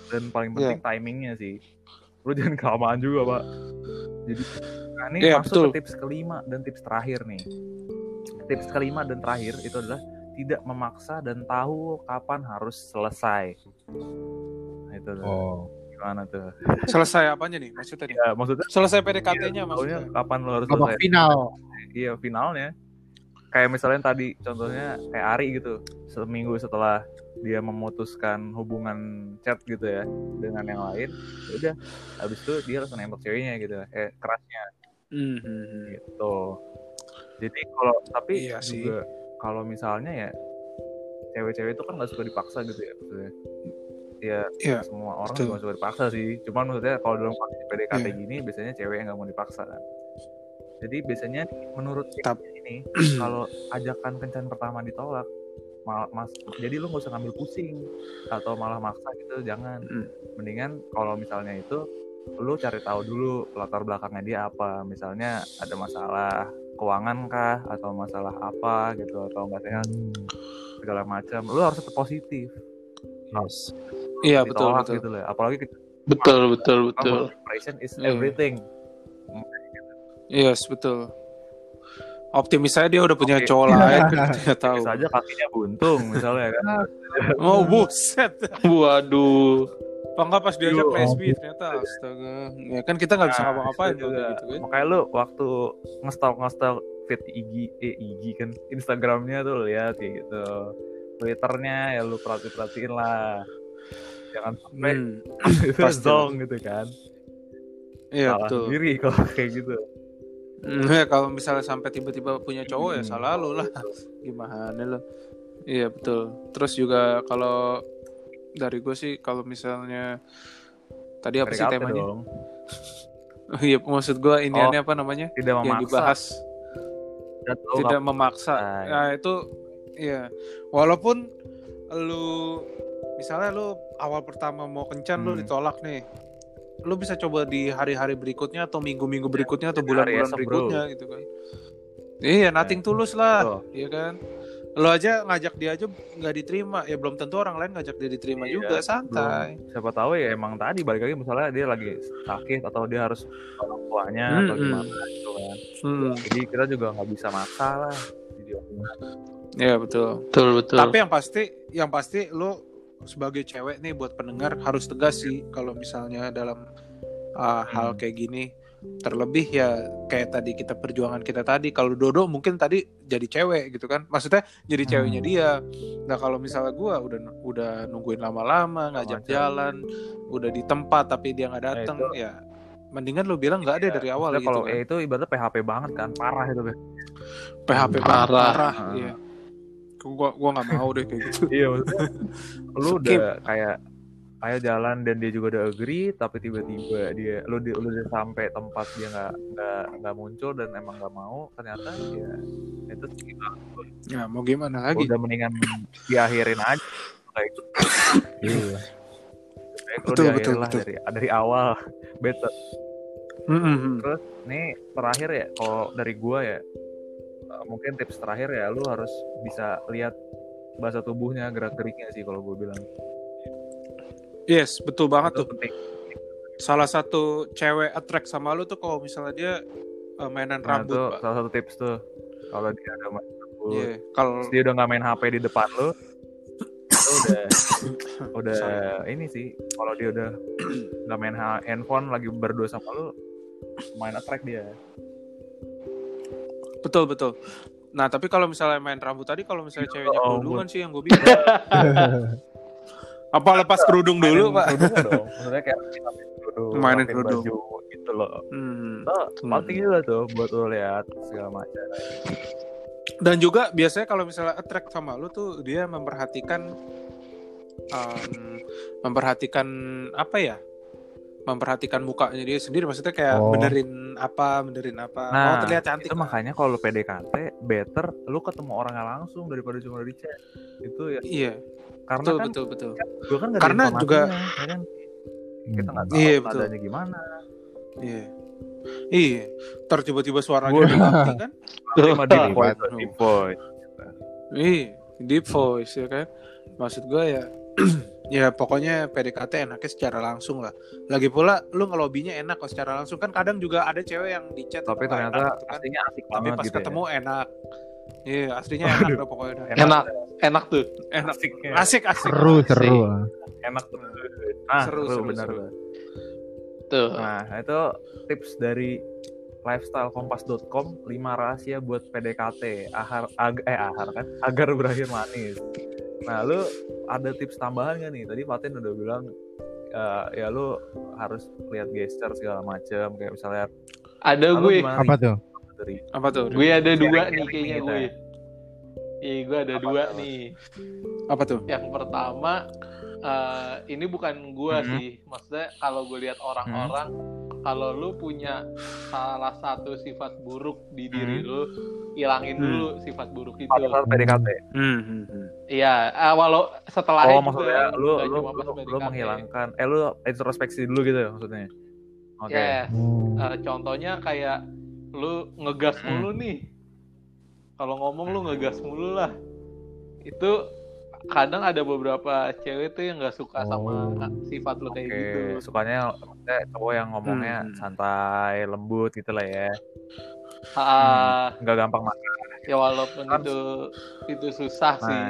Speaker 1: dan paling
Speaker 2: Iya.
Speaker 1: penting timingnya sih lu jangan kelamaan juga pak jadi nah ini
Speaker 2: Iya,
Speaker 1: masuk
Speaker 2: betul.
Speaker 1: ke tips kelima dan tips terakhir nih tips kelima dan terakhir itu adalah tidak memaksa dan tahu kapan harus selesai nah, itu tuh.
Speaker 4: Oh.
Speaker 1: gimana tuh
Speaker 2: Selesai apanya nih maksudnya nih?
Speaker 1: ya maksudnya
Speaker 2: Selesai PDKT-nya
Speaker 1: tahunya
Speaker 2: maksudnya.
Speaker 1: kapan lu harus selesai
Speaker 4: final.
Speaker 1: iya finalnya kayak misalnya tadi contohnya kayak Ari gitu seminggu setelah dia memutuskan hubungan chat gitu ya dengan yang lain ya udah habis itu dia langsung nembak ceweknya gitu eh kerasnya.
Speaker 2: Mhm.
Speaker 1: gitu. Jadi kalau tapi
Speaker 2: Iya sih.
Speaker 1: juga kalau misalnya ya cewek-cewek itu kan nggak suka dipaksa gitu ya maksudnya. Ya
Speaker 2: Iya,
Speaker 1: semua orang juga suka dipaksa sih. Cuman maksudnya kalau dalam kondisi PDKT
Speaker 2: Iya.
Speaker 1: gini biasanya cewek yang nggak mau dipaksa kan. Jadi biasanya menurut
Speaker 2: Tap-
Speaker 1: ini kalau ajakan kencan pertama ditolak mal- mas jadi lu nggak usah ngambil pusing atau malah maksa gitu jangan
Speaker 2: Hmm.
Speaker 1: mendingan kalau misalnya itu lu cari tahu dulu latar belakangnya dia apa misalnya ada masalah keuangan kah atau masalah apa gitu atau nggak sehat
Speaker 4: Hmm.
Speaker 1: segala macam lu harus tetap positif
Speaker 4: Yes.
Speaker 2: Iya betul betul.
Speaker 1: gitu loh apalagi kita
Speaker 3: Betul, betul, betul.
Speaker 1: first impression is
Speaker 2: Iya.
Speaker 1: everything
Speaker 2: Yes betul. Optimis saya dia udah punya
Speaker 1: Oke.
Speaker 2: cowok lain [LAUGHS] dia tahu.
Speaker 1: bisa aja kakinya buntung misalnya kan [LAUGHS]
Speaker 2: Oh buset.
Speaker 3: Waduh.
Speaker 2: Apa enggak pas diajak lesbi ternyata astaga. Ya kan kita nggak bisa
Speaker 1: Nah,
Speaker 2: ngapa-ngapain gitu kan.
Speaker 1: makanya lu waktu ngestalk ngestalk feed IG eh IG kan Instagramnya tuh lihat kayak gitu Twitternya ya lu perhati perhatiin lah jangan sampai
Speaker 2: Hmm. [LAUGHS]
Speaker 1: gitu kan
Speaker 2: Iya betul.
Speaker 1: sendiri kalau kayak gitu
Speaker 2: Hmm, ya kalau misalnya sampai tiba-tiba punya cowok ya
Speaker 1: Hmm.
Speaker 2: salah lu lah. [LAUGHS] Gimana lo? Iya betul. Terus juga kalau dari gue sih kalau misalnya tadi apa sih temanya? [LAUGHS] Iya maksud gue ini
Speaker 1: Oh,
Speaker 2: apa namanya?
Speaker 1: tidak
Speaker 2: Yang
Speaker 1: memaksa
Speaker 2: dibahas
Speaker 1: dan tahu
Speaker 2: tidak
Speaker 1: kapan-
Speaker 2: memaksa.
Speaker 1: Nah,
Speaker 2: Nah itu ya walaupun lu misalnya lu awal pertama mau kencan lu
Speaker 1: Hmm.
Speaker 2: ditolak nih. Lu bisa coba di hari-hari berikutnya atau minggu-minggu berikutnya atau bulan-bulan berikutnya gitu kan. Iya, nothing tulus lah,
Speaker 1: Betul.
Speaker 2: iya kan. Lo aja ngajak dia aja nggak diterima, ya belum tentu orang lain ngajak dia diterima
Speaker 1: Iya,
Speaker 2: juga, santai.
Speaker 1: siapa tahu ya emang tadi balik lagi misalnya dia lagi sakit atau dia harus orang tuanya atau
Speaker 2: Mm-mm.
Speaker 1: gimana gitu kan
Speaker 2: Hmm,
Speaker 1: jadi kita juga nggak bisa maksa lah Jadi,
Speaker 2: ya betul.
Speaker 3: Betul, betul.
Speaker 2: Tapi yang pasti, yang pasti lo sebagai cewek nih buat pendengar harus tegas sih kalau misalnya dalam uh, hal
Speaker 1: Hmm.
Speaker 2: kayak gini. Terlebih ya kayak tadi kita perjuangan kita tadi. Kalau Dodo mungkin tadi jadi cewek gitu kan. Maksudnya jadi ceweknya
Speaker 4: Hmm.
Speaker 2: dia. Nah kalau misalnya gua udah udah nungguin lama-lama, ngajak
Speaker 1: Macam.
Speaker 2: jalan, udah di tempat tapi dia nggak datang,
Speaker 1: itu-
Speaker 2: ya mendingan lo bilang nggak ada
Speaker 1: Iya,
Speaker 2: dari awal
Speaker 1: maksudnya
Speaker 2: gitu
Speaker 1: kalau
Speaker 2: kan.
Speaker 1: itu ibaratnya PHP banget kan parah itu.
Speaker 2: PHP
Speaker 3: Parah.
Speaker 2: parah, parah.
Speaker 1: Ah.
Speaker 2: Iya. Gua gua nggak mau deh kayak gitu.
Speaker 1: iya maksudnya lu
Speaker 2: Skip.
Speaker 1: udah kayak kayak jalan dan dia juga udah agree tapi tiba-tiba dia lu di, lu udah sampai tempat dia nggak nggak nggak muncul dan emang nggak mau ternyata ya itu kita
Speaker 2: Ya mau gimana lagi?
Speaker 1: udah mendingan diakhirin aja kayak gitu
Speaker 4: Iya.
Speaker 1: Lu
Speaker 2: Betul, betul,
Speaker 1: lah
Speaker 2: betul.
Speaker 1: dari dari awal better
Speaker 2: Mm-mm.
Speaker 1: nih terakhir ya kalau dari gua ya mungkin tips terakhir ya lu harus bisa lihat bahasa tubuhnya gerak geriknya sih kalau gue bilang
Speaker 2: Yes, betul banget
Speaker 1: itu
Speaker 2: tuh.
Speaker 1: penting
Speaker 2: Salah satu cewek attract sama lu tuh kalau misalnya dia uh, mainan
Speaker 1: nah,
Speaker 2: rambut,
Speaker 1: tuh
Speaker 2: Pak.
Speaker 1: salah satu tips tuh kalau dia ada main rambut
Speaker 2: Iya, kalau
Speaker 1: dia udah nggak main HP di depan lu udah [COUGHS] udah
Speaker 2: Sorry.
Speaker 1: ini sih kalau dia udah nggak main ha- handphone lagi berdua sama lu main attract dia
Speaker 2: betul betul. Nah, tapi kalau misalnya main rambut tadi kalau misalnya ceweknya
Speaker 1: Oh,
Speaker 2: kerudungan sih yang gue bingung. [LAUGHS] Apa lepas kerudung dulu,
Speaker 1: Mainin
Speaker 2: Pak?
Speaker 1: kerudung dong maksudnya kayak kerudung
Speaker 2: Mainin kerudung.
Speaker 1: baju gitu loh
Speaker 2: Hmm.
Speaker 1: Tuh,
Speaker 2: Hmm.
Speaker 1: juga tuh buat lo lihat segala macam
Speaker 2: Dan juga biasanya kalau misalnya attract sama lu tuh dia memperhatikan um, memperhatikan apa ya? Memperhatikan mukanya dia sendiri maksudnya kayak
Speaker 4: Oh.
Speaker 2: benerin apa, benerin apa.
Speaker 1: Nah,
Speaker 2: oh, terlihat cantik.
Speaker 1: itu makanya kalau lu PDKT better lu ketemu orangnya langsung daripada cuma dari chat itu ya
Speaker 2: Iya,
Speaker 1: karena
Speaker 2: betul
Speaker 1: kan
Speaker 2: betul betul.
Speaker 1: gua kan ada
Speaker 2: Karena juga-
Speaker 1: ya kan? kita nggak tahu
Speaker 2: Iya, betul.
Speaker 1: nadanya gimana
Speaker 2: Iya. Iya, ntar tiba-tiba suaranya
Speaker 1: Gua-
Speaker 2: diganti kan? [LAUGHS]
Speaker 1: cuma deep
Speaker 2: Iya.
Speaker 1: voice deep voice
Speaker 2: Iya, deep voice ya kan. Maksud gue ya [CLEARS THROAT] ya pokoknya PDKT enaknya secara langsung lah. Lagi pula lu ngelobinya enak kok secara langsung kan kadang juga ada cewek yang di chat
Speaker 1: tapi ternyata
Speaker 2: enak kan.
Speaker 1: aslinya asik
Speaker 2: Tapi pas
Speaker 1: gitu
Speaker 2: ketemu enak. Iya, aslinya enak dah pokoknya
Speaker 1: ya.
Speaker 3: Enak, enak tuh.
Speaker 2: Enak.
Speaker 1: asiknya
Speaker 2: Asik asik.
Speaker 4: Seru seru.
Speaker 1: enak tuh ah
Speaker 2: Seru,
Speaker 1: seru,
Speaker 2: seru,
Speaker 1: tuh.
Speaker 3: Tuh.
Speaker 1: nah itu tips dari lifestylekompas.com 5 rahasia buat PDKT ahar ag- eh ahar kan agar berakhir manis nah lu ada tips tambahan gak nih tadi Fatin udah bilang eh, ya lu harus lihat gesture segala macem kayak misalnya
Speaker 3: Ada gue.
Speaker 1: gimana
Speaker 4: Apa
Speaker 1: nih,
Speaker 4: tuh?
Speaker 1: dari
Speaker 2: Apa tuh?
Speaker 3: Gue ada dua nih kayaknya
Speaker 1: kita
Speaker 3: gue.
Speaker 1: ya.
Speaker 3: Iya, gue ada
Speaker 1: Apa
Speaker 3: dua
Speaker 1: tuh?
Speaker 3: nih.
Speaker 2: Apa tuh?
Speaker 3: Yang pertama, eh, ini bukan gue
Speaker 1: Mhm.
Speaker 3: sih. Maksudnya kalau gue lihat orang-orang, kalau lu punya salah satu sifat buruk di diri
Speaker 1: Hmm.
Speaker 3: lu, ilangin
Speaker 2: Hmm.
Speaker 3: dulu sifat buruk itu.
Speaker 1: PDKT
Speaker 2: Hmm, hmm, hmm.
Speaker 3: Iya, ah, walau setelah
Speaker 1: oh maksudnya lu
Speaker 3: nggak
Speaker 1: lu lu, lu
Speaker 3: PDKT.
Speaker 1: menghilangkan eh lu introspeksi dulu gitu ya maksudnya oke
Speaker 3: Yes.
Speaker 4: Hmm.
Speaker 3: Eh, contohnya kayak lu ngegas
Speaker 1: Hmm.
Speaker 3: mulu nih. Kalau ngomong lu ngegas mulu lah. Itu kadang ada beberapa cewek tuh yang nggak suka sama
Speaker 4: Oh.
Speaker 3: sifat lu kayak
Speaker 1: Oke,
Speaker 3: gitu.
Speaker 1: sukanya maksudnya cowok yang ngomongnya
Speaker 2: Hmm.
Speaker 1: santai, lembut gitu lah ya.
Speaker 3: Ah,
Speaker 1: Nggak gampang marah.
Speaker 3: ya walaupun itu itu susah sih.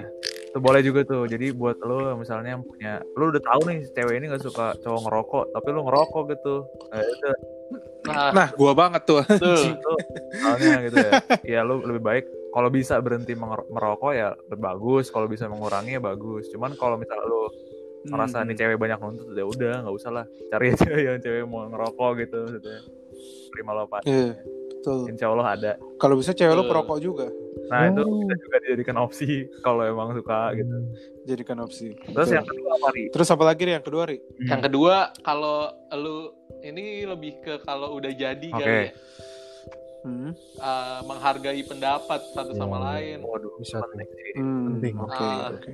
Speaker 1: Itu boleh juga tuh. Jadi buat lu misalnya yang punya, lu udah tahu nih cewek ini nggak suka cowok ngerokok, tapi lu ngerokok gitu. Nah, itu
Speaker 3: Nah,
Speaker 2: Nah, gua banget tuh.
Speaker 3: betul.
Speaker 1: itu soalnya gitu ya. Ya lu lebih baik kalau bisa berhenti merokok ya bagus, kalau bisa mengurangi ya bagus. Cuman kalau misalnya lu merasa
Speaker 2: Hmm.
Speaker 1: nih cewek banyak nuntut ya udah nggak usah lah cari aja [LAUGHS] yang cewek mau ngerokok gitu maksudnya terima lo pak
Speaker 2: Iya, betul.
Speaker 1: insya Allah ada
Speaker 2: Kalau bisa cewek lu
Speaker 3: Betul.
Speaker 2: perokok juga.
Speaker 1: Nah itu
Speaker 4: Oh.
Speaker 1: bisa juga dijadikan opsi kalau emang suka gitu
Speaker 2: Jadikan opsi.
Speaker 1: terus
Speaker 2: Betul.
Speaker 1: yang kedua apa ri
Speaker 2: Terus apa lagi nih yang kedua, Ri?
Speaker 3: Yang kedua kalau lu ini lebih ke kalau udah jadi
Speaker 1: Oke.
Speaker 3: kali ya,
Speaker 2: Hmm.
Speaker 3: eh, menghargai pendapat satu sama
Speaker 4: Iya.
Speaker 3: lain.
Speaker 1: waduh
Speaker 4: Bisa
Speaker 1: penting
Speaker 2: Hmm,
Speaker 4: Penting.
Speaker 2: Oke,
Speaker 3: Ah.
Speaker 2: oke.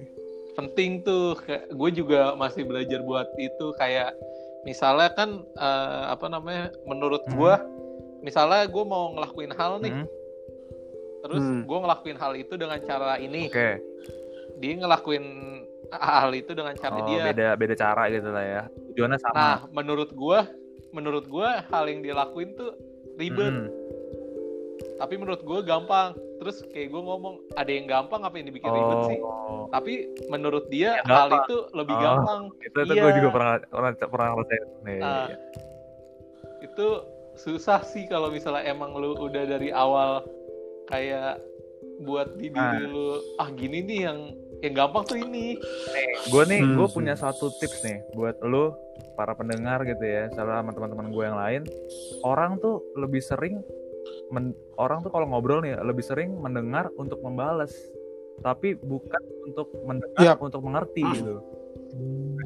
Speaker 3: penting tuh kayak gue juga masih belajar buat itu kayak misalnya kan eh, apa namanya menurut
Speaker 1: Hmm.
Speaker 3: gue misalnya gue mau ngelakuin hal nih
Speaker 1: Hmm,
Speaker 3: terus
Speaker 2: Hmm.
Speaker 3: gue ngelakuin hal itu dengan cara ini
Speaker 1: oke
Speaker 3: dia ngelakuin hal itu dengan cara
Speaker 1: oh,
Speaker 3: dia
Speaker 1: beda beda cara gitu lah ya tujuannya sama
Speaker 3: nah menurut gue menurut gue hal yang dia lakuin tuh ribet
Speaker 1: Hmm.
Speaker 3: tapi menurut gue gampang terus kayak gue ngomong ada yang gampang apa yang dibikin ribet sih
Speaker 1: oh
Speaker 3: tapi menurut dia
Speaker 1: Ya,
Speaker 3: hal
Speaker 1: gampang.
Speaker 3: itu lebih
Speaker 1: Oh.
Speaker 3: gampang [LAUGHS]
Speaker 1: itu itu
Speaker 3: Iya.
Speaker 1: gue juga pernah pernah pernah ngerasain nih
Speaker 3: Ah. itu susah sih kalau misalnya emang lu udah dari awal kayak buat di diri
Speaker 1: Ah.
Speaker 3: lu ah gini nih yang yang gampang tuh ini
Speaker 1: gue nih
Speaker 2: Hmm,
Speaker 1: gue
Speaker 2: hmm.
Speaker 1: punya satu tips nih buat lu para pendengar gitu ya sama teman-teman gue yang lain orang tuh lebih sering men- orang tuh kalau ngobrol nih lebih sering mendengar untuk membalas tapi bukan untuk mendengar
Speaker 2: Yap.
Speaker 1: untuk mengerti gitu
Speaker 4: Hmm.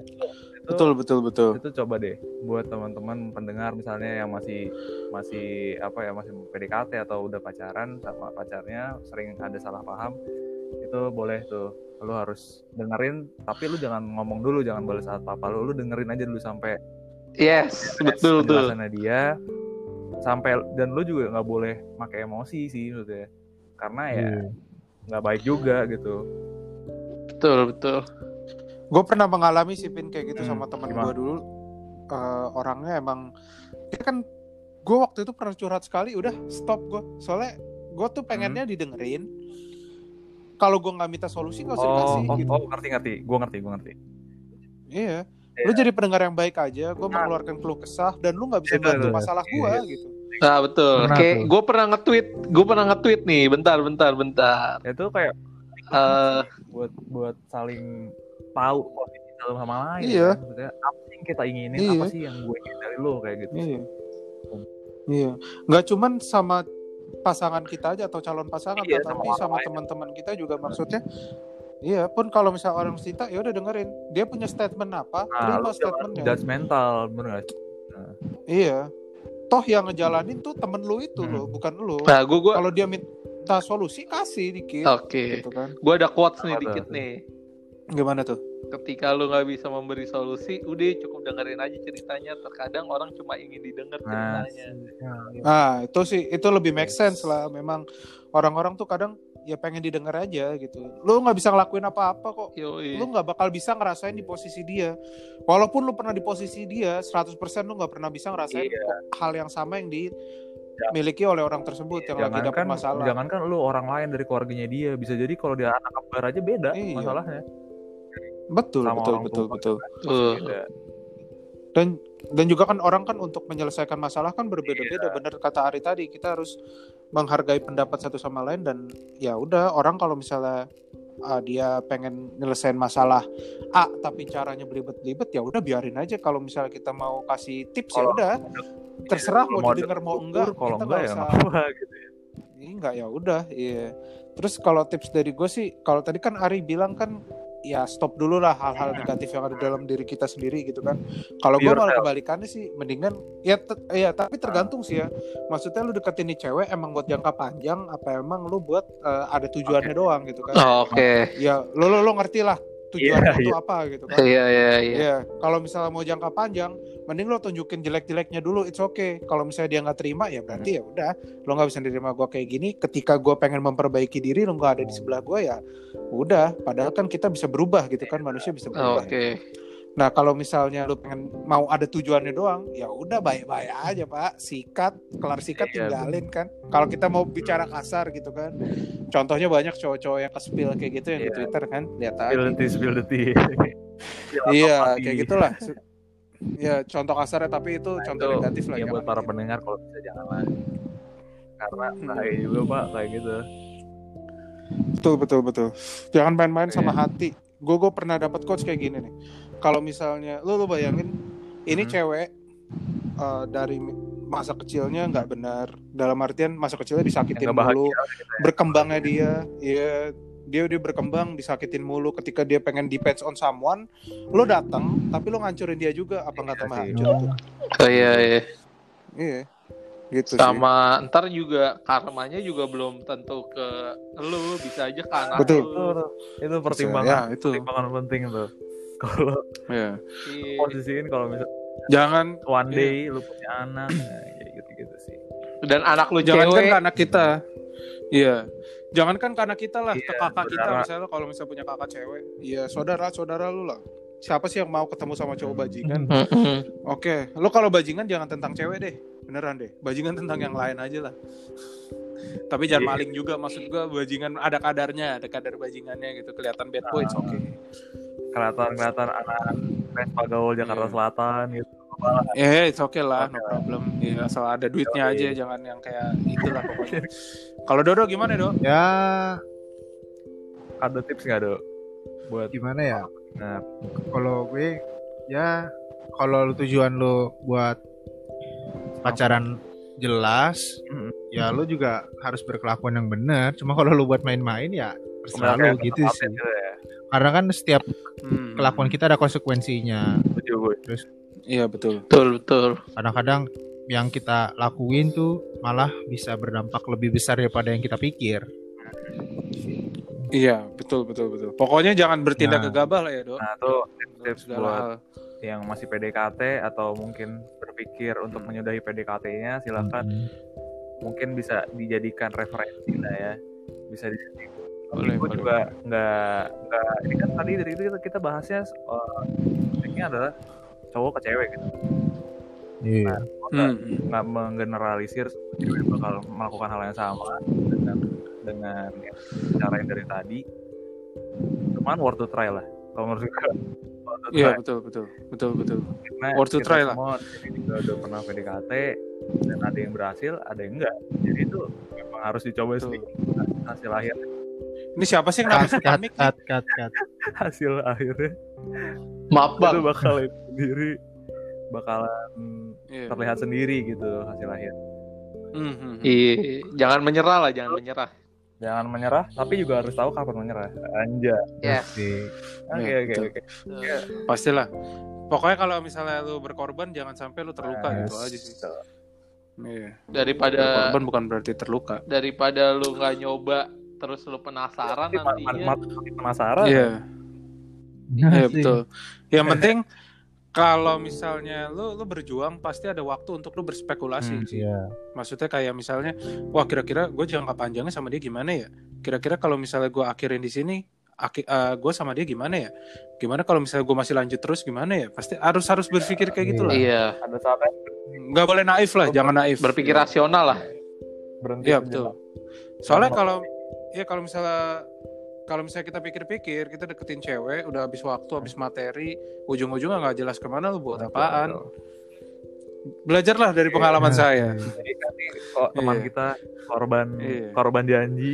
Speaker 2: Betul, betul, betul.
Speaker 1: itu coba deh buat teman-teman pendengar misalnya yang masih masih apa ya masih PDKT atau udah pacaran sama pacarnya sering ada salah paham itu boleh tuh. Lu harus dengerin tapi lu jangan ngomong dulu jangan balas apa apa lu lu dengerin aja dulu sampai
Speaker 3: yes betul tuh
Speaker 1: penjelasannya dia. Sampai dan lu juga nggak boleh pakai emosi sih maksudnya karena ya
Speaker 4: Iya.
Speaker 1: nggak baik juga gitu.
Speaker 3: Betul betul
Speaker 2: Gue pernah mengalami sih Pin kayak gitu
Speaker 1: Hmm,
Speaker 2: sama teman
Speaker 1: gimana?
Speaker 2: gue dulu. Eh, orangnya emang dia kan gue waktu itu pernah curhat sekali udah stop gue soalnya gue tuh pengennya didengerin. Kalau gue nggak minta solusi nggak usah
Speaker 1: oh
Speaker 2: dikasih
Speaker 1: oh,
Speaker 2: gitu.
Speaker 1: oh ngerti ngerti. Gue ngerti gue ngerti.
Speaker 2: Iya.
Speaker 1: Iya.
Speaker 2: lu jadi pendengar yang baik aja gue mengeluarkan keluh kesah dan lu nggak bisa
Speaker 1: Itu,
Speaker 2: bantu masalah gue
Speaker 1: Iya.
Speaker 2: gitu.
Speaker 3: Nah betul.
Speaker 4: Pernah
Speaker 3: kayak
Speaker 4: tuh.
Speaker 3: gue pernah nge-tweet gue pernah nge-tweet nih bentar bentar bentar.
Speaker 1: Itu kayak
Speaker 3: Eh,
Speaker 1: buat buat saling tahu kondisi satu sama lain
Speaker 2: Iya.
Speaker 1: kan. maksudnya apa sih yang kita inginin
Speaker 2: Iya.
Speaker 1: apa sih yang gue ingin dari lo kayak gitu
Speaker 2: iya iya nggak cuman sama pasangan kita aja atau calon pasangan
Speaker 1: Iya,
Speaker 2: tapi
Speaker 1: sama
Speaker 2: teman-teman kita juga maksudnya Iya, pun kalau misalnya orang cinta, ya udah dengerin. Dia punya statement apa,
Speaker 1: nah
Speaker 2: terima statementnya.
Speaker 1: judgmental bener gak sih?
Speaker 2: Iya. Toh yang ngejalanin tuh temen lu itu
Speaker 1: Hmm.
Speaker 2: loh, bukan lu.
Speaker 3: nah gue gue
Speaker 2: Kalau dia minta solusi, kasih dikit.
Speaker 3: oke
Speaker 2: Gitu kan.
Speaker 3: gue ada quotes nih dikit nih
Speaker 2: Gimana tuh?
Speaker 3: ketika lu nggak bisa memberi solusi udah cukup dengerin aja ceritanya terkadang orang cuma ingin didengar
Speaker 1: Nah.
Speaker 3: ceritanya
Speaker 2: Nah, itu sih itu lebih make sense lah. Memang orang-orang tuh kadang ya pengen didengar aja gitu. Lu nggak bisa ngelakuin apa-apa kok.
Speaker 3: Yoi.
Speaker 2: Lu nggak bakal bisa ngerasain di posisi dia. Walaupun lu pernah di posisi dia, 100% lu nggak pernah bisa ngerasain
Speaker 1: Iya.
Speaker 2: hal yang sama yang dimiliki oleh orang tersebut yang lagi
Speaker 1: jangan
Speaker 2: dapat
Speaker 1: kan
Speaker 2: masalah.
Speaker 1: jangan kan lu orang lain dari keluarganya dia bisa jadi kalau dia anak kembar aja beda
Speaker 2: Iya.
Speaker 1: masalahnya
Speaker 2: Betul,
Speaker 1: sama
Speaker 2: betul,
Speaker 1: orang
Speaker 2: betul,
Speaker 1: tua.
Speaker 2: betul. Dan dan juga kan orang kan untuk menyelesaikan masalah kan berbeda-beda
Speaker 1: Iya.
Speaker 2: benar kata Ari tadi kita harus menghargai pendapat satu sama lain dan ya udah orang kalau misalnya ah, dia pengen nyelesain masalah A tapi caranya belibet-belibet ya udah biarin aja kalau misalnya kita mau kasih tips ya udah terserah mau didengar mau enggak
Speaker 1: kalau
Speaker 2: kita
Speaker 1: enggak ya
Speaker 2: usah
Speaker 1: apa gitu ya.
Speaker 2: ini enggak ya udah iya terus kalau tips dari gue sih kalau tadi kan Ari bilang kan ya stop dulu lah hal-hal negatif yang ada dalam diri kita sendiri gitu kan. Kalau gue malah kebalikannya sih, mendingan ya te- ya tapi tergantung sih ya. Maksudnya lu deketin nih cewek emang buat jangka panjang apa emang lu buat eh, ada tujuannya doang gitu kan?
Speaker 3: Oh, Oke.
Speaker 2: Ya lo lo lo ngerti lah tujuannya
Speaker 1: Iya,
Speaker 2: itu
Speaker 1: iya.
Speaker 2: apa gitu kan?
Speaker 3: Iya iya iya.
Speaker 2: Iya, kalau misalnya mau jangka panjang, mending lo tunjukin jelek-jeleknya dulu, it's okay. Kalau misalnya dia nggak terima, ya berarti ya udah, lo nggak bisa nerima gue kayak gini. Ketika gue pengen memperbaiki diri, lo nggak ada di sebelah gue ya, udah. Padahal kan kita bisa berubah gitu kan, manusia bisa
Speaker 3: Oh,
Speaker 2: berubah.
Speaker 3: Oke.
Speaker 2: Nah kalau misalnya lo pengen mau ada tujuannya doang, ya udah baik-baik aja pak, sikat, kelar sikat
Speaker 1: Iya,
Speaker 2: tinggalin kan. Kalau kita mau bicara kasar gitu kan, contohnya banyak cowok-cowok yang kespil kayak gitu yang di
Speaker 1: Iya.
Speaker 2: Twitter kan, lihat aja.
Speaker 1: Spill the tea, spill the [LAUGHS] tea.
Speaker 2: Iya, kayak gitulah. Ya, contoh kasarnya tapi itu contoh
Speaker 1: Itu
Speaker 2: negatif lah.
Speaker 1: ya buat para
Speaker 2: gitu.
Speaker 1: pendengar kalau bisa janganlah. Karena
Speaker 2: Hmm.
Speaker 1: bahaya juga pak kayak gitu.
Speaker 2: Betul, betul, betul. Jangan main-main sama
Speaker 1: Iya.
Speaker 2: hati. Gue gue pernah dapat coach kayak gini nih. Kalau misalnya lu lu bayangin ini
Speaker 1: Hmm.
Speaker 2: cewek eh, dari masa kecilnya nggak benar dalam artian masa kecilnya disakitin
Speaker 1: nggak
Speaker 2: mulu
Speaker 1: bahagia.
Speaker 2: berkembangnya dia ya dia dia berkembang disakitin mulu ketika dia pengen depends on someone lo datang tapi lo ngancurin dia juga apa nggak
Speaker 1: Iya
Speaker 2: tambah
Speaker 1: sih.
Speaker 2: hancur tuh
Speaker 3: Oh iya iya.
Speaker 2: iya gitu sih
Speaker 3: Sama ntar juga karmanya juga belum tentu ke lu, bisa aja ke anak
Speaker 2: Betul.
Speaker 3: lu.
Speaker 1: Itu, itu
Speaker 2: ya
Speaker 1: pertimbangan
Speaker 2: itu
Speaker 1: pertimbangan penting tuh. Kalau
Speaker 2: ya.
Speaker 3: Iya.
Speaker 1: posisiin kalau misalnya
Speaker 2: jangan.
Speaker 1: One day lu punya anak, nah, [CLEARS THROAT] kayak gitu-gitu sih.
Speaker 3: Dan anak lu
Speaker 2: jangan kan ke anak kita. Iya. Jangan kan ke anak kita lah ke
Speaker 1: Iya,
Speaker 2: kakak kita
Speaker 1: saudara.
Speaker 2: misalnya kalau misalnya punya kakak cewek. Iya saudara saudara lu lah. Siapa sih yang mau ketemu sama cowok bajingan? Oke lo kalau bajingan jangan tentang cewek deh beneran deh bajingan tentang yang lain aja lah [LAUGHS] tapi jangan
Speaker 1: Iya.
Speaker 2: maling juga maksud gua bajingan ada kadarnya ada kadar bajingannya gitu kelihatan bad boy it's oke
Speaker 1: Kelihatan kelihatan anak Vespa gaul Jakarta
Speaker 2: Iya.
Speaker 1: Selatan gitu.
Speaker 2: eh it's okay lah no
Speaker 1: Oke.
Speaker 2: problem ya asal ada duitnya
Speaker 1: Yoi.
Speaker 2: aja jangan yang kayak itulah pokoknya kalau Dodo gimana Dodo
Speaker 4: Ya
Speaker 1: Ada tips nggak dok? Buat
Speaker 4: gimana ya?
Speaker 1: Nah.
Speaker 4: Kalau gue ya kalau lu tujuan lu buat pacaran jelas,
Speaker 1: Mm-mm.
Speaker 4: ya lu juga harus berkelakuan yang benar. Cuma kalau lu buat main-main ya terserah
Speaker 1: Kayak
Speaker 4: lu gitu sih.
Speaker 1: gitu ya.
Speaker 4: Karena kan setiap
Speaker 2: Hmm.
Speaker 4: kelakuan kita ada konsekuensinya.
Speaker 1: Setuju gue.
Speaker 2: Iya betul.
Speaker 3: Betul betul.
Speaker 4: Kadang-kadang yang kita lakuin tuh malah bisa berdampak lebih besar daripada yang kita pikir.
Speaker 2: Iya betul betul betul. Pokoknya jangan bertindak
Speaker 4: Nah.
Speaker 2: gegabah lah ya dok.
Speaker 1: Nah tuh
Speaker 2: Dalam
Speaker 1: tips
Speaker 2: segala
Speaker 1: buat
Speaker 2: hal.
Speaker 1: Yang masih PDKT atau mungkin berpikir untuk
Speaker 2: Hmm.
Speaker 1: menyudahi PDKT-nya silakan
Speaker 4: Hmm.
Speaker 1: mungkin bisa dijadikan referensi lah ya bisa dijadikan
Speaker 2: Boleh,
Speaker 1: gue
Speaker 2: boleh.
Speaker 1: juga nggak nggak ini kan tadi dari itu kita, kita bahasnya uh, adalah cowok ke cewek gitu
Speaker 4: Iya.
Speaker 2: Hmm.
Speaker 1: nggak menggeneralisir cewek bakal melakukan hal yang sama dengan dengan ya, cara yang dari tadi cuman worth to try lah kalau menurut gue
Speaker 2: Iya
Speaker 1: try.
Speaker 2: betul betul betul betul.
Speaker 1: Karena
Speaker 2: worth to try lah.
Speaker 1: semua di sini juga udah pernah PDKT dan ada yang berhasil ada yang enggak jadi itu memang harus dicoba sendiri hasil akhir
Speaker 2: Ini siapa sih yang namanya
Speaker 4: cut,
Speaker 2: Pamik?
Speaker 4: cut, cut, cut.
Speaker 1: hasil akhirnya
Speaker 3: Maaf
Speaker 1: itu
Speaker 3: bang.
Speaker 1: bakal sendiri bakalan
Speaker 2: Iya.
Speaker 1: terlihat sendiri gitu hasil akhir
Speaker 2: hmm, hmm.
Speaker 3: Iya. Jangan menyerah lah, jangan menyerah.
Speaker 1: Jangan menyerah tapi juga harus tahu kapan menyerah anja
Speaker 3: Ya.
Speaker 4: Asik.
Speaker 1: oke
Speaker 2: Iya,
Speaker 1: oke oke
Speaker 2: Pastilah. Pokoknya kalau misalnya lu berkorban jangan sampai lu terluka
Speaker 1: Nah,
Speaker 2: gitu aja sih. Iya.
Speaker 3: Daripada
Speaker 2: Berkorban bukan berarti terluka.
Speaker 3: daripada lu nggak nyoba terus lu penasaran
Speaker 1: Nanti ma-
Speaker 3: nantinya.
Speaker 1: penasaran
Speaker 2: Iya. Iya
Speaker 4: Asik.
Speaker 2: betul. Yang [LAUGHS] penting kalau misalnya lu lu berjuang pasti ada waktu untuk lu berspekulasi
Speaker 1: Hmm,
Speaker 2: sih.
Speaker 4: Iya.
Speaker 2: Maksudnya kayak misalnya, wah kira-kira gue jangka panjangnya sama dia gimana ya? Kira-kira kalau misalnya gue akhirin di sini, aki, gue sama dia gimana ya? Gimana kalau misalnya gue masih lanjut terus gimana ya? Pasti harus harus berpikir kayak gitu lah.
Speaker 3: Iya,
Speaker 1: ada saatnya
Speaker 2: Nggak boleh naif lah, jangan naif.
Speaker 3: berpikir rasional lah.
Speaker 1: berhenti
Speaker 2: Iya betul. Soalnya kalau ya kalau misalnya kalau misalnya kita pikir-pikir, kita deketin cewek, udah habis waktu, habis materi, ujung-ujungnya nggak jelas ke mana lu buat apaan. Belajarlah dari pengalaman
Speaker 4: Nah,
Speaker 2: saya.
Speaker 1: jadi nanti kok teman
Speaker 2: Iya.
Speaker 1: kita korban
Speaker 2: Iya.
Speaker 1: korban janji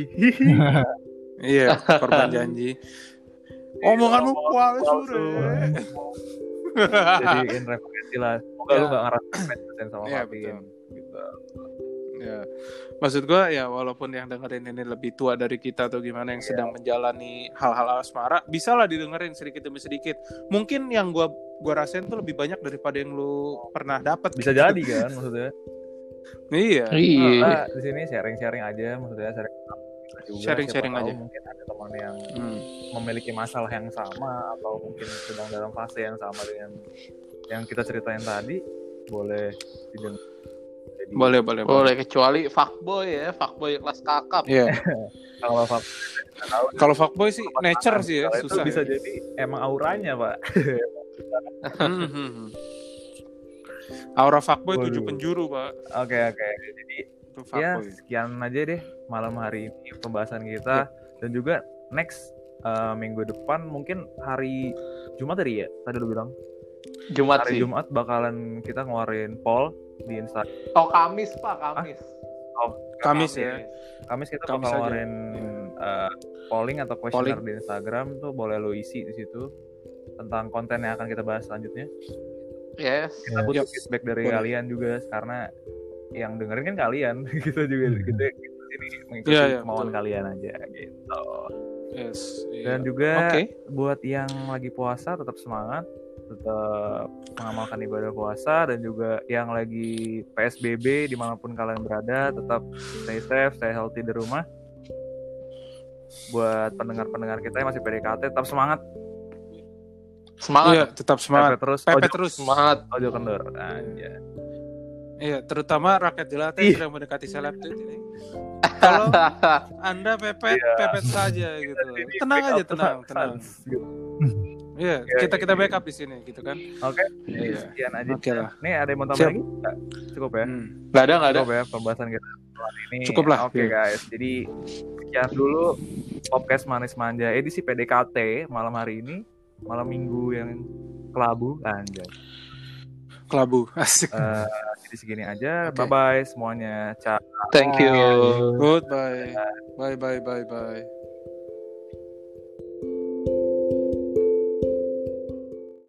Speaker 2: Iya, korban janji. Omonganmu palsu. Re.
Speaker 1: jadiin referensi lah semoga lu
Speaker 2: Ya.
Speaker 1: gak ngerasa sama
Speaker 2: Iya,
Speaker 1: Fatin
Speaker 2: betul.
Speaker 1: gitu
Speaker 2: Ya. Maksud gua ya walaupun yang dengerin ini lebih tua dari kita atau gimana yang sedang menjalani hal-hal asmara, bisa lah didengerin sedikit demi sedikit. Mungkin yang gua gua rasain tuh lebih banyak daripada yang lu pernah dapat.
Speaker 1: bisa jadi kan maksudnya
Speaker 2: Iya.
Speaker 3: Iya.
Speaker 1: Nah, di sini sharing-sharing aja maksudnya sharing
Speaker 2: Sharing-sharing aja.
Speaker 1: mungkin ada teman yang
Speaker 2: Hmm.
Speaker 1: memiliki masalah yang sama atau mungkin sedang dalam fase yang sama dengan yang kita ceritain tadi boleh didengar
Speaker 2: Boleh, boleh, boleh.
Speaker 3: Boleh kecuali fuckboy ya, fuckboy kelas kakap.
Speaker 2: Iya. [LAUGHS]
Speaker 1: kalau fak-
Speaker 2: Kalau fuckboy sih nature sih ya,
Speaker 1: kalau itu
Speaker 2: susah.
Speaker 1: bisa
Speaker 2: ya.
Speaker 1: jadi emang auranya pak
Speaker 2: Hmm, hmm, hmm. Aura fuckboy
Speaker 1: Waduh.
Speaker 2: tujuh penjuru, Pak.
Speaker 1: oke oke jadi
Speaker 2: Itu
Speaker 1: ya
Speaker 2: fuckboy.
Speaker 1: sekian aja deh malam hari ini pembahasan kita dan juga next eh, minggu depan mungkin hari Jumat tadi ya tadi lu bilang
Speaker 3: Jumat
Speaker 1: hari
Speaker 3: sih.
Speaker 1: Jumat bakalan kita ngeluarin poll di Instagram
Speaker 3: Oh Kamis pak, Kamis.
Speaker 2: Kamis ya.
Speaker 1: Kamis kita
Speaker 2: Kamis
Speaker 1: bakal ngeluarin eh, polling atau questionnaire di Instagram tuh boleh lo isi di situ tentang konten yang akan kita bahas selanjutnya.
Speaker 3: Yes.
Speaker 1: Kita butuh
Speaker 2: Yep.
Speaker 1: feedback dari
Speaker 2: Boleh.
Speaker 1: kalian juga karena yang dengerin kan kalian [LAUGHS] kita juga
Speaker 4: Hmm.
Speaker 1: kita, kita sini mengikuti
Speaker 2: Iya, iya,
Speaker 1: kemauan
Speaker 2: betul.
Speaker 1: kalian aja gitu.
Speaker 2: Yes. iya.
Speaker 1: Dan juga
Speaker 2: Oke.
Speaker 1: buat yang lagi puasa tetap semangat, tetap mengamalkan ibadah puasa dan juga yang lagi PSBB di mana pun kalian berada tetap stay safe, stay healthy di rumah. Buat pendengar-pendengar kita yang masih PDKT tetap semangat,
Speaker 3: Semangat.
Speaker 2: Iya, tetap semangat.
Speaker 1: Pepe terus,
Speaker 2: Pepe
Speaker 1: ojo,
Speaker 2: terus.
Speaker 3: Semangat.
Speaker 1: ojo kendor. Aja.
Speaker 2: Iya, terutama rakyat jelata yang sedang mendekati selebtit ini. Kalau [LAUGHS] Anda pepet, pepet saja gitu. Tenang aja, tenang, tenang. Iya,
Speaker 1: Iya,
Speaker 2: kita
Speaker 1: iya,
Speaker 2: kita
Speaker 1: iya.
Speaker 2: backup di sini gitu kan.
Speaker 1: Oke,
Speaker 2: Iya.
Speaker 1: sekian aja.
Speaker 2: Oke lah.
Speaker 1: Nih ada yang mau tambah lagi? Nggak? Cukup ya?
Speaker 2: Hmm.
Speaker 3: Gak ada, gak ada.
Speaker 1: Cukup ya pembahasan kita malam ini.
Speaker 2: Cukup lah.
Speaker 1: Oke
Speaker 2: Iya.
Speaker 1: guys, jadi sekian dulu podcast manis manja edisi PDKT malam hari ini, malam minggu yang kelabu anjay.
Speaker 2: Kelabu, [LAUGHS] asik.
Speaker 1: Eh, jadi segini aja.
Speaker 2: Oke.
Speaker 1: Bye bye semuanya. Ciao.
Speaker 3: Thank you.
Speaker 2: Goodbye. Bye bye bye bye.